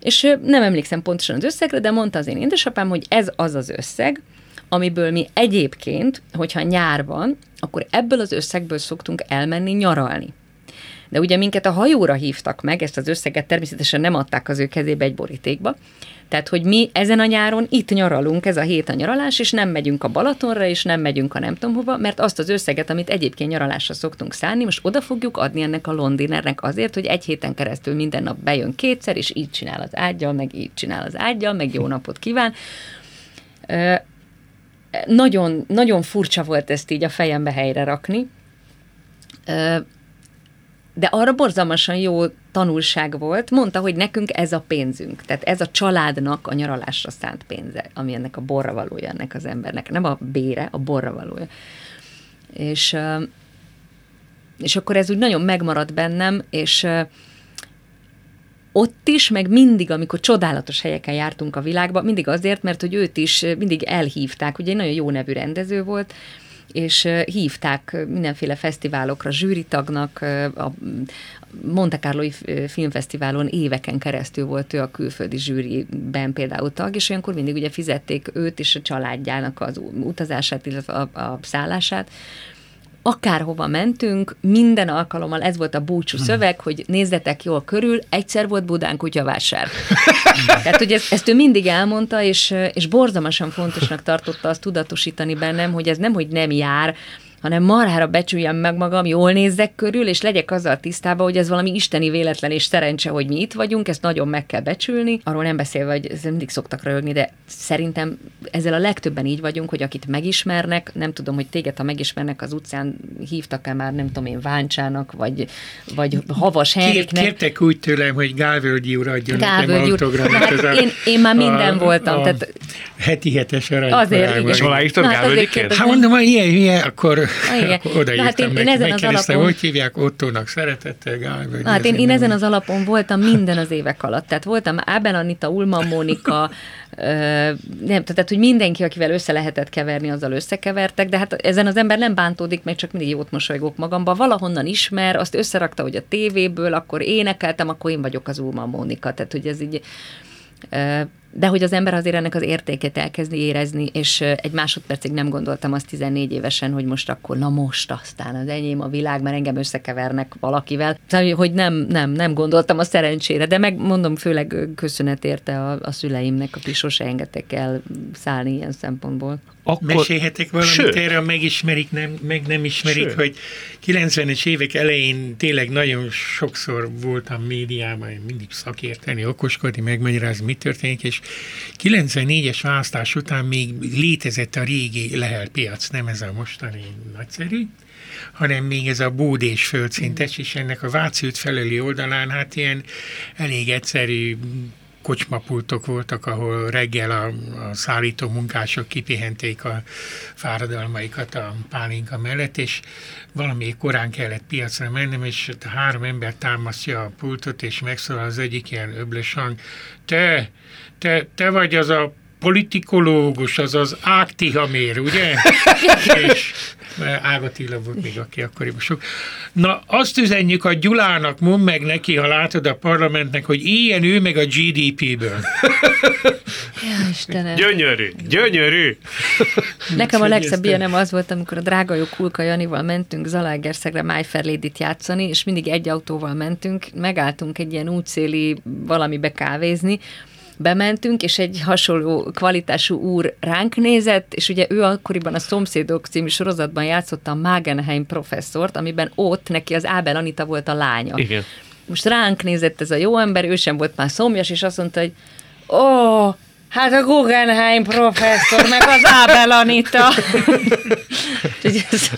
És nem emlékszem pontosan az összegre, de mondta az én édesapám, hogy ez az az összeg, amiből mi egyébként, hogyha nyár van, akkor ebből az összegből szoktunk elmenni nyaralni. De ugye minket a hajóra hívtak meg, ezt az összeget természetesen nem adták az ő kezébe egy borítékba, tehát, hogy mi ezen a nyáron itt nyaralunk, ez a hét a nyaralás, és nem megyünk a Balatonra, és nem megyünk a nem tudom hova, mert azt az összeget, amit egyébként nyaralásra szoktunk szállni, most oda fogjuk adni ennek a londinernek azért, hogy egy héten keresztül minden nap bejön kétszer, és így csinál az ágyal, meg így csinál az ágyal, meg jó napot kíván. Nagyon, nagyon furcsa volt ezt így a fejembe helyre rakni de arra borzalmasan jó tanulság volt. Mondta, hogy nekünk ez a pénzünk. Tehát ez a családnak a nyaralásra szánt pénze, ami ennek a borra valója ennek az embernek. Nem a bére, a borra valója. És, és akkor ez úgy nagyon megmaradt bennem, és ott is, meg mindig, amikor csodálatos helyeken jártunk a világba, mindig azért, mert hogy őt is mindig elhívták, ugye egy nagyon jó nevű rendező volt, és hívták mindenféle fesztiválokra zsűritagnak, a Monte Carlo filmfesztiválon éveken keresztül volt ő a külföldi zsűriben például tag, és olyankor mindig ugye fizették őt és a családjának az utazását, illetve a, a szállását, akárhova mentünk, minden alkalommal ez volt a búcsú szöveg, hogy nézzetek jól körül, egyszer volt Budán kutyavásár. Tehát, hogy ezt, ezt ő mindig elmondta, és, és borzalmasan fontosnak tartotta azt tudatosítani bennem, hogy ez nem, hogy nem jár, hanem marhára becsüljem meg magam, jól nézzek körül, és legyek azzal tisztában, hogy ez valami isteni véletlen és szerencse, hogy mi itt vagyunk, ezt nagyon meg kell becsülni. Arról nem beszélve, hogy ez mindig szoktak rögni, de szerintem ezzel a legtöbben így vagyunk, hogy akit megismernek, nem tudom, hogy téged, ha megismernek az utcán, hívtak-e már, nem tudom én, Váncsának, vagy, vagy Havas Henriknek. Kértek úgy tőlem, hogy Gálvölgyi úr adjon Gálvölgyi úr. Hát én, én már minden a, voltam. A, tehát, heti hetes arany. Azért, igen. És aláírtad Gálvölgyiként? Hát mondom, hogy ilyen, ilyen, akkor igen. Oda hát én, én ezen az alapon... hogy hívják Ottónak, szeretettel, Gál, vagy Hát én, én ezen az alapon voltam minden az évek alatt. Tehát voltam Ábel Anita, Ulman Mónika, nem, tehát, hogy mindenki, akivel össze lehetett keverni, azzal összekevertek, de hát ezen az ember nem bántódik, meg csak mindig jót mosolygok magamba. Valahonnan ismer, azt összerakta, hogy a tévéből, akkor énekeltem, akkor én vagyok az Ulman Mónika. Tehát, hogy ez így de hogy az ember azért ennek az értékét elkezdi érezni, és egy másodpercig nem gondoltam azt 14 évesen, hogy most akkor, na most aztán az enyém a világ, mert engem összekevernek valakivel. Szóval, hogy nem, nem, nem gondoltam a szerencsére, de megmondom, főleg köszönet érte a, a szüleimnek, akik sose engedtek el szállni ilyen szempontból. Akkor... Mesélhetek valamit Sőt. erre, megismerik, nem, meg nem ismerik, Sőt. hogy 90-es évek elején tényleg nagyon sokszor voltam médiában, mindig szakérteni, okoskodni, megmagyarázni, mi történik, és 94-es választás után még létezett a régi lehelpiac, nem ez a mostani nagyszerű, hanem még ez a bódés földszintes, és ennek a Váci felüli oldalán hát ilyen elég egyszerű kocsmapultok voltak, ahol reggel a, a szállító munkások kipihenték a fáradalmaikat a pálinka mellett, és valami korán kellett piacra mennem, és három ember támasztja a pultot, és megszólal az egyik ilyen öblös hang, te, te, te vagy az a politikológus, az az Ágtihamér, ugye? és Ága Tilla volt még, aki akkoriban sok. Na, azt üzenjük a Gyulának, mondd meg neki, ha látod a parlamentnek, hogy ilyen ő meg a GDP-ből. Ja, Istenem. Gyönyörű, gyönyörű. Nekem a legszebb ilyenem az volt, amikor a drága jó Kulka Janival mentünk Zalaegerszegre Májferlédit játszani, és mindig egy autóval mentünk, megálltunk egy ilyen útszéli valamibe kávézni, bementünk, és egy hasonló kvalitású úr ránk nézett, és ugye ő akkoriban a Szomszédok című sorozatban játszotta a Magenheim professzort, amiben ott neki az Ábel Anita volt a lánya. Igen. Most ránk nézett ez a jó ember, ő sem volt már szomjas, és azt mondta, hogy ó, Hát a Guggenheim professzor, meg az Ábel Anita. ez,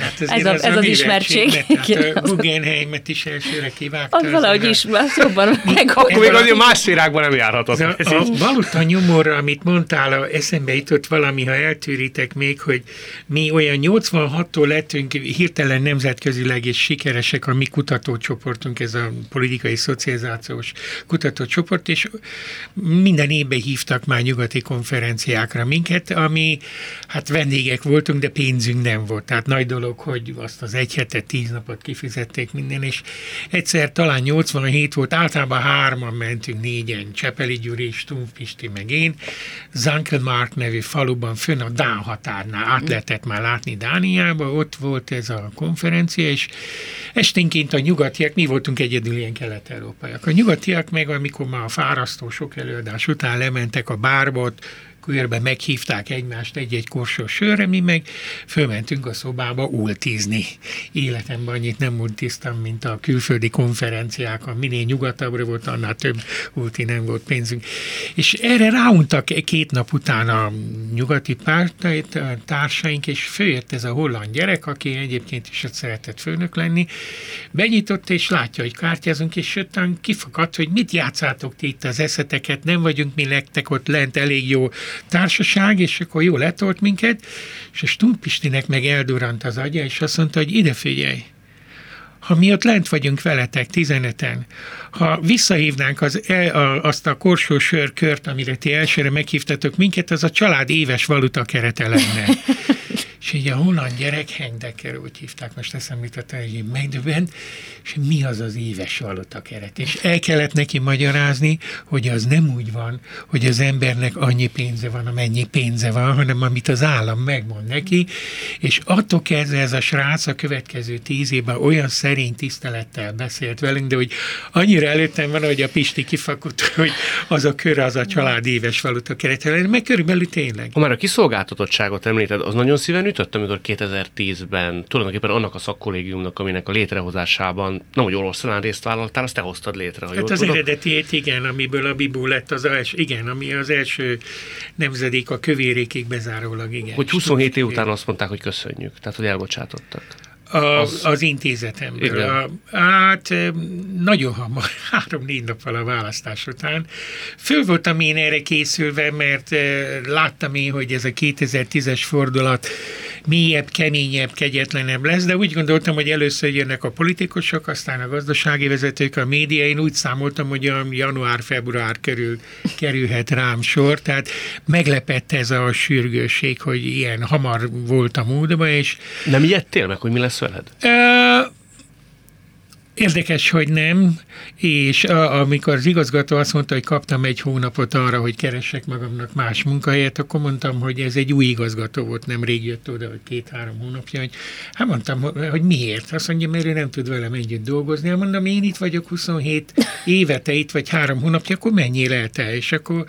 Hát ez, a, ez az ismertség. Hát a Guggenheimet is elsőre kivágta. Az valahogy is, az jobban meg. Akkor még azért más szférákban nem járhatott. A, a valuta nyomorra, amit mondtál, a eszembe jutott valami, ha eltűritek még, hogy mi olyan 86-tól lettünk hirtelen nemzetközileg és sikeresek a mi kutatócsoportunk, ez a politikai szocializációs kutatócsoport, és minden évben hívtak már nyugati konferenciákra minket, ami, hát vendégek voltunk, de pénzünk nem volt. Tehát nagy dolog, hogy azt az egy hetet, tíz napot kifizették minden, és egyszer talán 87 volt, általában hárman mentünk, négyen, Csepeli Gyuri, Stumpf Pisti, meg én, Zankelmark nevű faluban, fönn a Dán határnál, át lehetett már látni Dániába, ott volt ez a konferencia, és esténként a nyugatiak, mi voltunk egyedül ilyen kelet-európaiak. A nyugatiak meg, amikor már a fárasztó sok előadás után lementek a bárbot, körbe meghívták egymást egy-egy korsó sörre, mi meg fölmentünk a szobába ultizni. Életemben annyit nem ultiztam, mint a külföldi konferenciákon. Minél nyugatabbra volt, annál több ulti nem volt pénzünk. És erre ráuntak két nap után a nyugati pártait, a társaink, és följött ez a holland gyerek, aki egyébként is ott szeretett főnök lenni, benyitott, és látja, hogy kártyázunk, és jöttem kifakadt, hogy mit játszátok ti itt az eszeteket, nem vagyunk mi lektek ott lent elég jó társaság, és akkor jó letolt minket, és a Stumpistinek meg eldurant az agya, és azt mondta, hogy ide figyelj, ha mi ott lent vagyunk veletek, tizeneten, ha visszahívnánk az, e, a, azt a korsó sörkört, amire ti elsőre meghívtatok minket, az a család éves valuta kerete lenne. és így a holland gyerek, Hendeker, úgy hívták, most eszembe jutott, hogy megdöbbent, és mi az az éves valuta keret. És el kellett neki magyarázni, hogy az nem úgy van, hogy az embernek annyi pénze van, amennyi pénze van, hanem amit az állam megmond neki, és attól kezdve ez a srác a következő tíz évben olyan szerény tisztelettel beszélt velünk, de hogy annyira előttem van, hogy a Pisti kifakott, hogy az a kör az a család éves valuta keret, meg körülbelül tényleg. Ha már a kiszolgáltatottságot említed, az nagyon szíven ütött, amikor 2010-ben tulajdonképpen annak a szakkollégiumnak, aminek a létrehozásában, nem hogy oroszlán részt vállaltál, azt te hoztad létre. Hát az tudok. eredetiét igen, amiből a Bibó lett az első, igen, ami az első nemzedék a kövérékig bezárólag, igen. Hogy 27 év után azt mondták, hogy köszönjük, tehát hogy elbocsátottak. A, az, az intézetemből. A, hát nagyon hamar, három-négy nappal a választás után. Föl voltam én erre készülve, mert láttam én, hogy ez a 2010-es fordulat mélyebb, keményebb, kegyetlenebb lesz, de úgy gondoltam, hogy először jönnek a politikusok, aztán a gazdasági vezetők, a média. Én úgy számoltam, hogy a január-február körül kerülhet rám sor, tehát meglepett ez a sürgőség, hogy ilyen hamar volt a módban, és... Nem ijedtél meg, hogy mi lesz veled? Uh, Érdekes, hogy nem, és a, amikor az igazgató azt mondta, hogy kaptam egy hónapot arra, hogy keressek magamnak más munkahelyet, akkor mondtam, hogy ez egy új igazgató volt, nem rég jött oda, hogy két-három hónapja, hogy hát mondtam, hogy miért? Azt mondja, mert ő nem tud velem együtt dolgozni. Hát mondom, én itt vagyok 27 éve, te itt vagy három hónapja, akkor menjél el? És akkor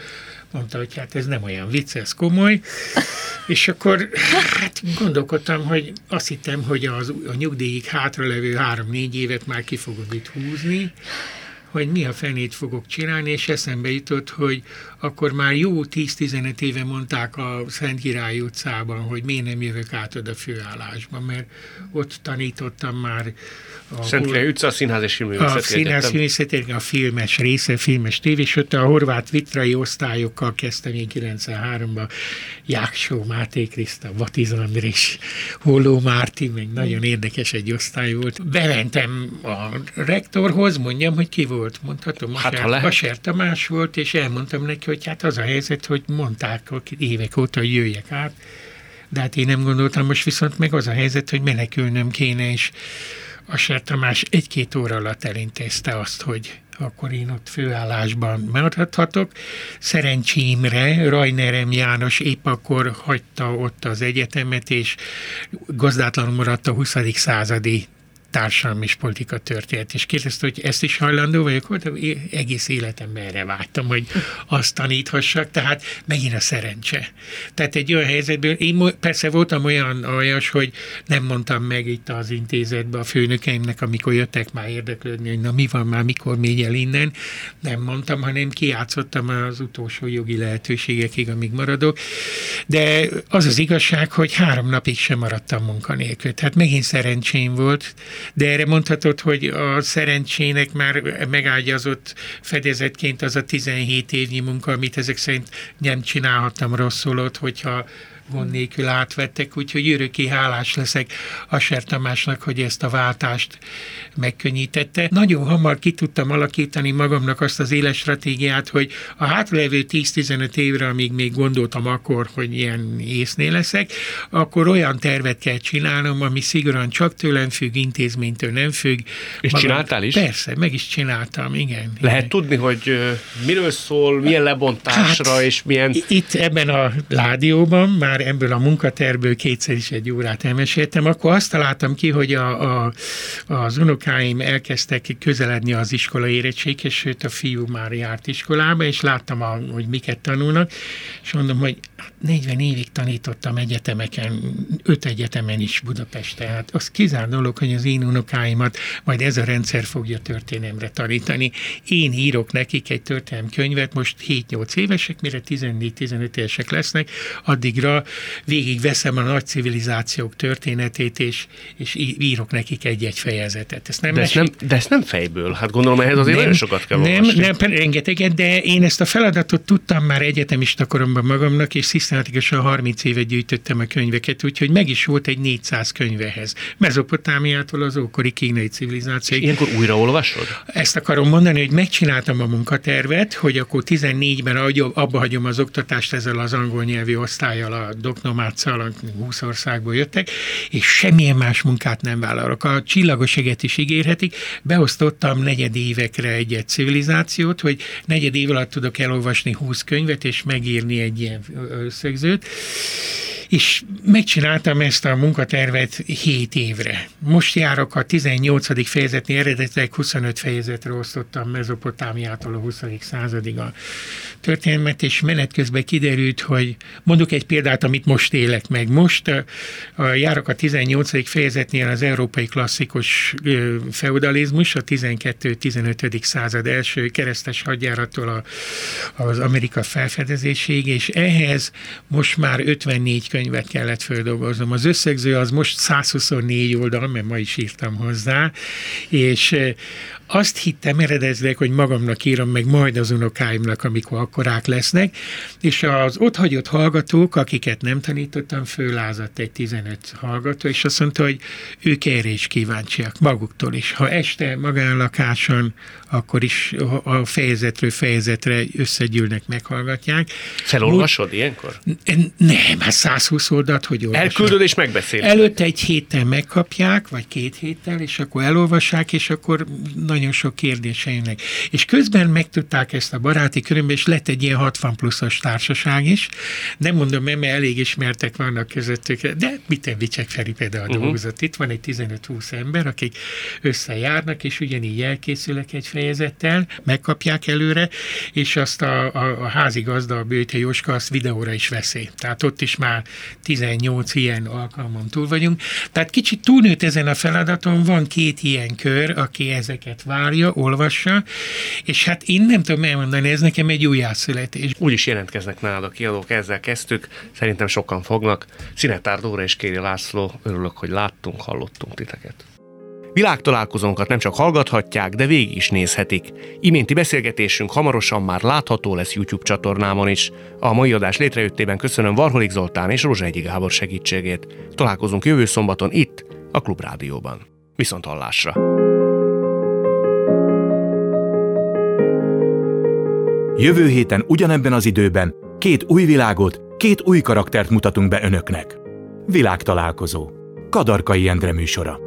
mondta, hogy hát ez nem olyan vicc, ez komoly. És akkor hát gondolkodtam, hogy azt hittem, hogy az, a nyugdíjig hátralevő három-négy évet már ki fogod itt húzni, hogy mi a fenét fogok csinálni, és eszembe jutott, hogy akkor már jó 10-15 éve mondták a Szent Király utcában, hogy miért nem jövök át oda főállásba, mert ott tanítottam már a Szent Király utca, a Színház és Filművészeti A Színház Filművészeti a filmes része, filmes tévés, ott a horvát vitrai osztályokkal kezdtem én 93-ban, Jáksó, Máté Kriszta, Batiz Andrés, Holló Márti, még nagyon érdekes egy osztály volt. Bementem a rektorhoz, mondjam, hogy ki volt volt, mondhatom, hát, Aser, ha Aser Tamás volt, és elmondtam neki, hogy hát az a helyzet, hogy mondták évek óta, hogy jöjjek át, de hát én nem gondoltam, most viszont meg az a helyzet, hogy menekülnöm kéne, és Aser Tamás egy-két óra alatt elintézte azt, hogy akkor én ott főállásban maradhatok. Szerencsémre Rajnerem János épp akkor hagyta ott az egyetemet, és gazdátlanul maradt a 20. századi társadalmi és politika történet, és kérdezte, hogy ezt is hajlandó vagyok, hogy egész életemben erre vágytam, hogy azt taníthassak, tehát megint a szerencse. Tehát egy olyan helyzetből, én persze voltam olyan aljas, hogy nem mondtam meg itt az intézetbe a főnökeimnek, amikor jöttek már érdeklődni, hogy na mi van már, mikor még el innen, nem mondtam, hanem kiátszottam az utolsó jogi lehetőségekig, amíg maradok, de az az igazság, hogy három napig sem maradtam munkanélkül. Tehát megint szerencsém volt, de erre mondhatod, hogy a szerencsének már megágyazott fedezetként az a 17 évnyi munka, amit ezek szerint nem csinálhattam rosszul ott, hogyha gond nélkül átvettek, úgyhogy örökké hálás leszek Asser Tamásnak, hogy ezt a váltást megkönnyítette. Nagyon hamar ki tudtam alakítani magamnak azt az éles stratégiát, hogy a hátlevő 10-15 évre, amíg még gondoltam akkor, hogy ilyen észnél leszek, akkor olyan tervet kell csinálnom, ami szigorúan csak tőlem függ, intézménytől nem függ. És Magam, csináltál is? Persze, meg is csináltam, igen. Lehet igen. tudni, hogy miről szól, milyen lebontásra, hát, és milyen... Itt ebben a ládióban már ebből a munkaterből kétszer is egy órát elmeséltem, akkor azt találtam ki, hogy a, a, az unokáim elkezdtek közeledni az iskola érettséghez, sőt a fiú már járt iskolába, és láttam, a, hogy miket tanulnak, és mondom, hogy 40 évig tanítottam egyetemeken, öt egyetemen is Budapesten. Hát az kizár dolog, hogy az én unokáimat majd ez a rendszer fogja történelemre tanítani. Én írok nekik egy történelem könyvet, most 7-8 évesek, mire 14-15 évesek lesznek, addigra végig veszem a nagy civilizációk történetét, és, és írok nekik egy-egy fejezetet. Ezt nem de, ezt nem, de ezt nem fejből, hát gondolom ehhez azért nem, nagyon sokat kell Nem, olvasni. nem, rengeteget, de én ezt a feladatot tudtam már egyetemista koromban magamnak, és szisztematikusan 30 éve gyűjtöttem a könyveket, úgyhogy meg is volt egy 400 könyvehez. Mezopotámiától az ókori kínai civilizáció. Ilyenkor újraolvasod? Ezt akarom mondani, hogy megcsináltam a munkatervet, hogy akkor 14-ben abba hagyom az oktatást ezzel az angol nyelvi osztályjal, a doknomáccal, 20 országból jöttek, és semmilyen más munkát nem vállalok. A csillagoséget is ígérhetik. Beosztottam negyed évekre egy-egy civilizációt, hogy negyed év alatt tudok elolvasni 20 könyvet, és megírni egy ilyen összegzőt és megcsináltam ezt a munkatervet 7 évre. Most járok a 18. fejezetnél, eredetileg 25 fejezetre osztottam Mezopotámiától a 20. századig a történelmet, és menet közben kiderült, hogy mondok egy példát, amit most élek meg. Most a, a járok a 18. fejezetnél az európai klasszikus feudalizmus, a 12-15. század első keresztes hadjárattól a, az Amerika felfedezéséig, és ehhez most már 54 könyvet kellett földolgoznom. Az összegző az most 124 oldal, mert ma is írtam hozzá, és azt hittem eredetileg, hogy magamnak írom meg majd az unokáimnak, amikor akkorák lesznek, és az ott hagyott hallgatók, akiket nem tanítottam, föllázadt egy 15 hallgató, és azt mondta, hogy ők erre is kíváncsiak, maguktól is. Ha este magánlakáson, akkor is a fejezetről fejezetre összegyűlnek, meghallgatják. Felolvasod Úgy, ilyenkor? Nem, hát 120 oldalt, hogy olvasom. Elküldöd és megbeszéled. Előtte egy héttel megkapják, vagy két héttel, és akkor elolvassák, és akkor nagyon sok kérdése jönnek. És közben megtudták ezt a baráti körömben, és lett egy ilyen 60 pluszos társaság is. Nem mondom, mert elég ismertek vannak közöttük, de mit Vicsek Feri például uh-huh. dolgozott. Itt van egy 15-20 ember, akik összejárnak, és ugyanígy elkészülnek egy fejezettel, megkapják előre, és azt a, a, a házigazda, a Bőte Jóska azt videóra is veszi. Tehát ott is már 18 ilyen alkalmon túl vagyunk. Tehát kicsit túlnőtt ezen a feladaton, van két ilyen kör, aki ezeket várja, olvassa, és hát én nem tudom elmondani, ez nekem egy újjászületés. Úgy is jelentkeznek nálad a kiadók, ezzel kezdtük, szerintem sokan fognak. Szinetár Dóra és Kéri László, örülök, hogy láttunk, hallottunk titeket. Világtalálkozónkat nem csak hallgathatják, de végig is nézhetik. Iménti beszélgetésünk hamarosan már látható lesz YouTube csatornámon is. A mai adás létrejöttében köszönöm Varholik Zoltán és Egyi Gábor segítségét. Találkozunk jövő szombaton itt, a Klubrádióban. Viszont hallásra! Jövő héten ugyanebben az időben két új világot, két új karaktert mutatunk be önöknek. Világtalálkozó. Kadarkai Endre műsora.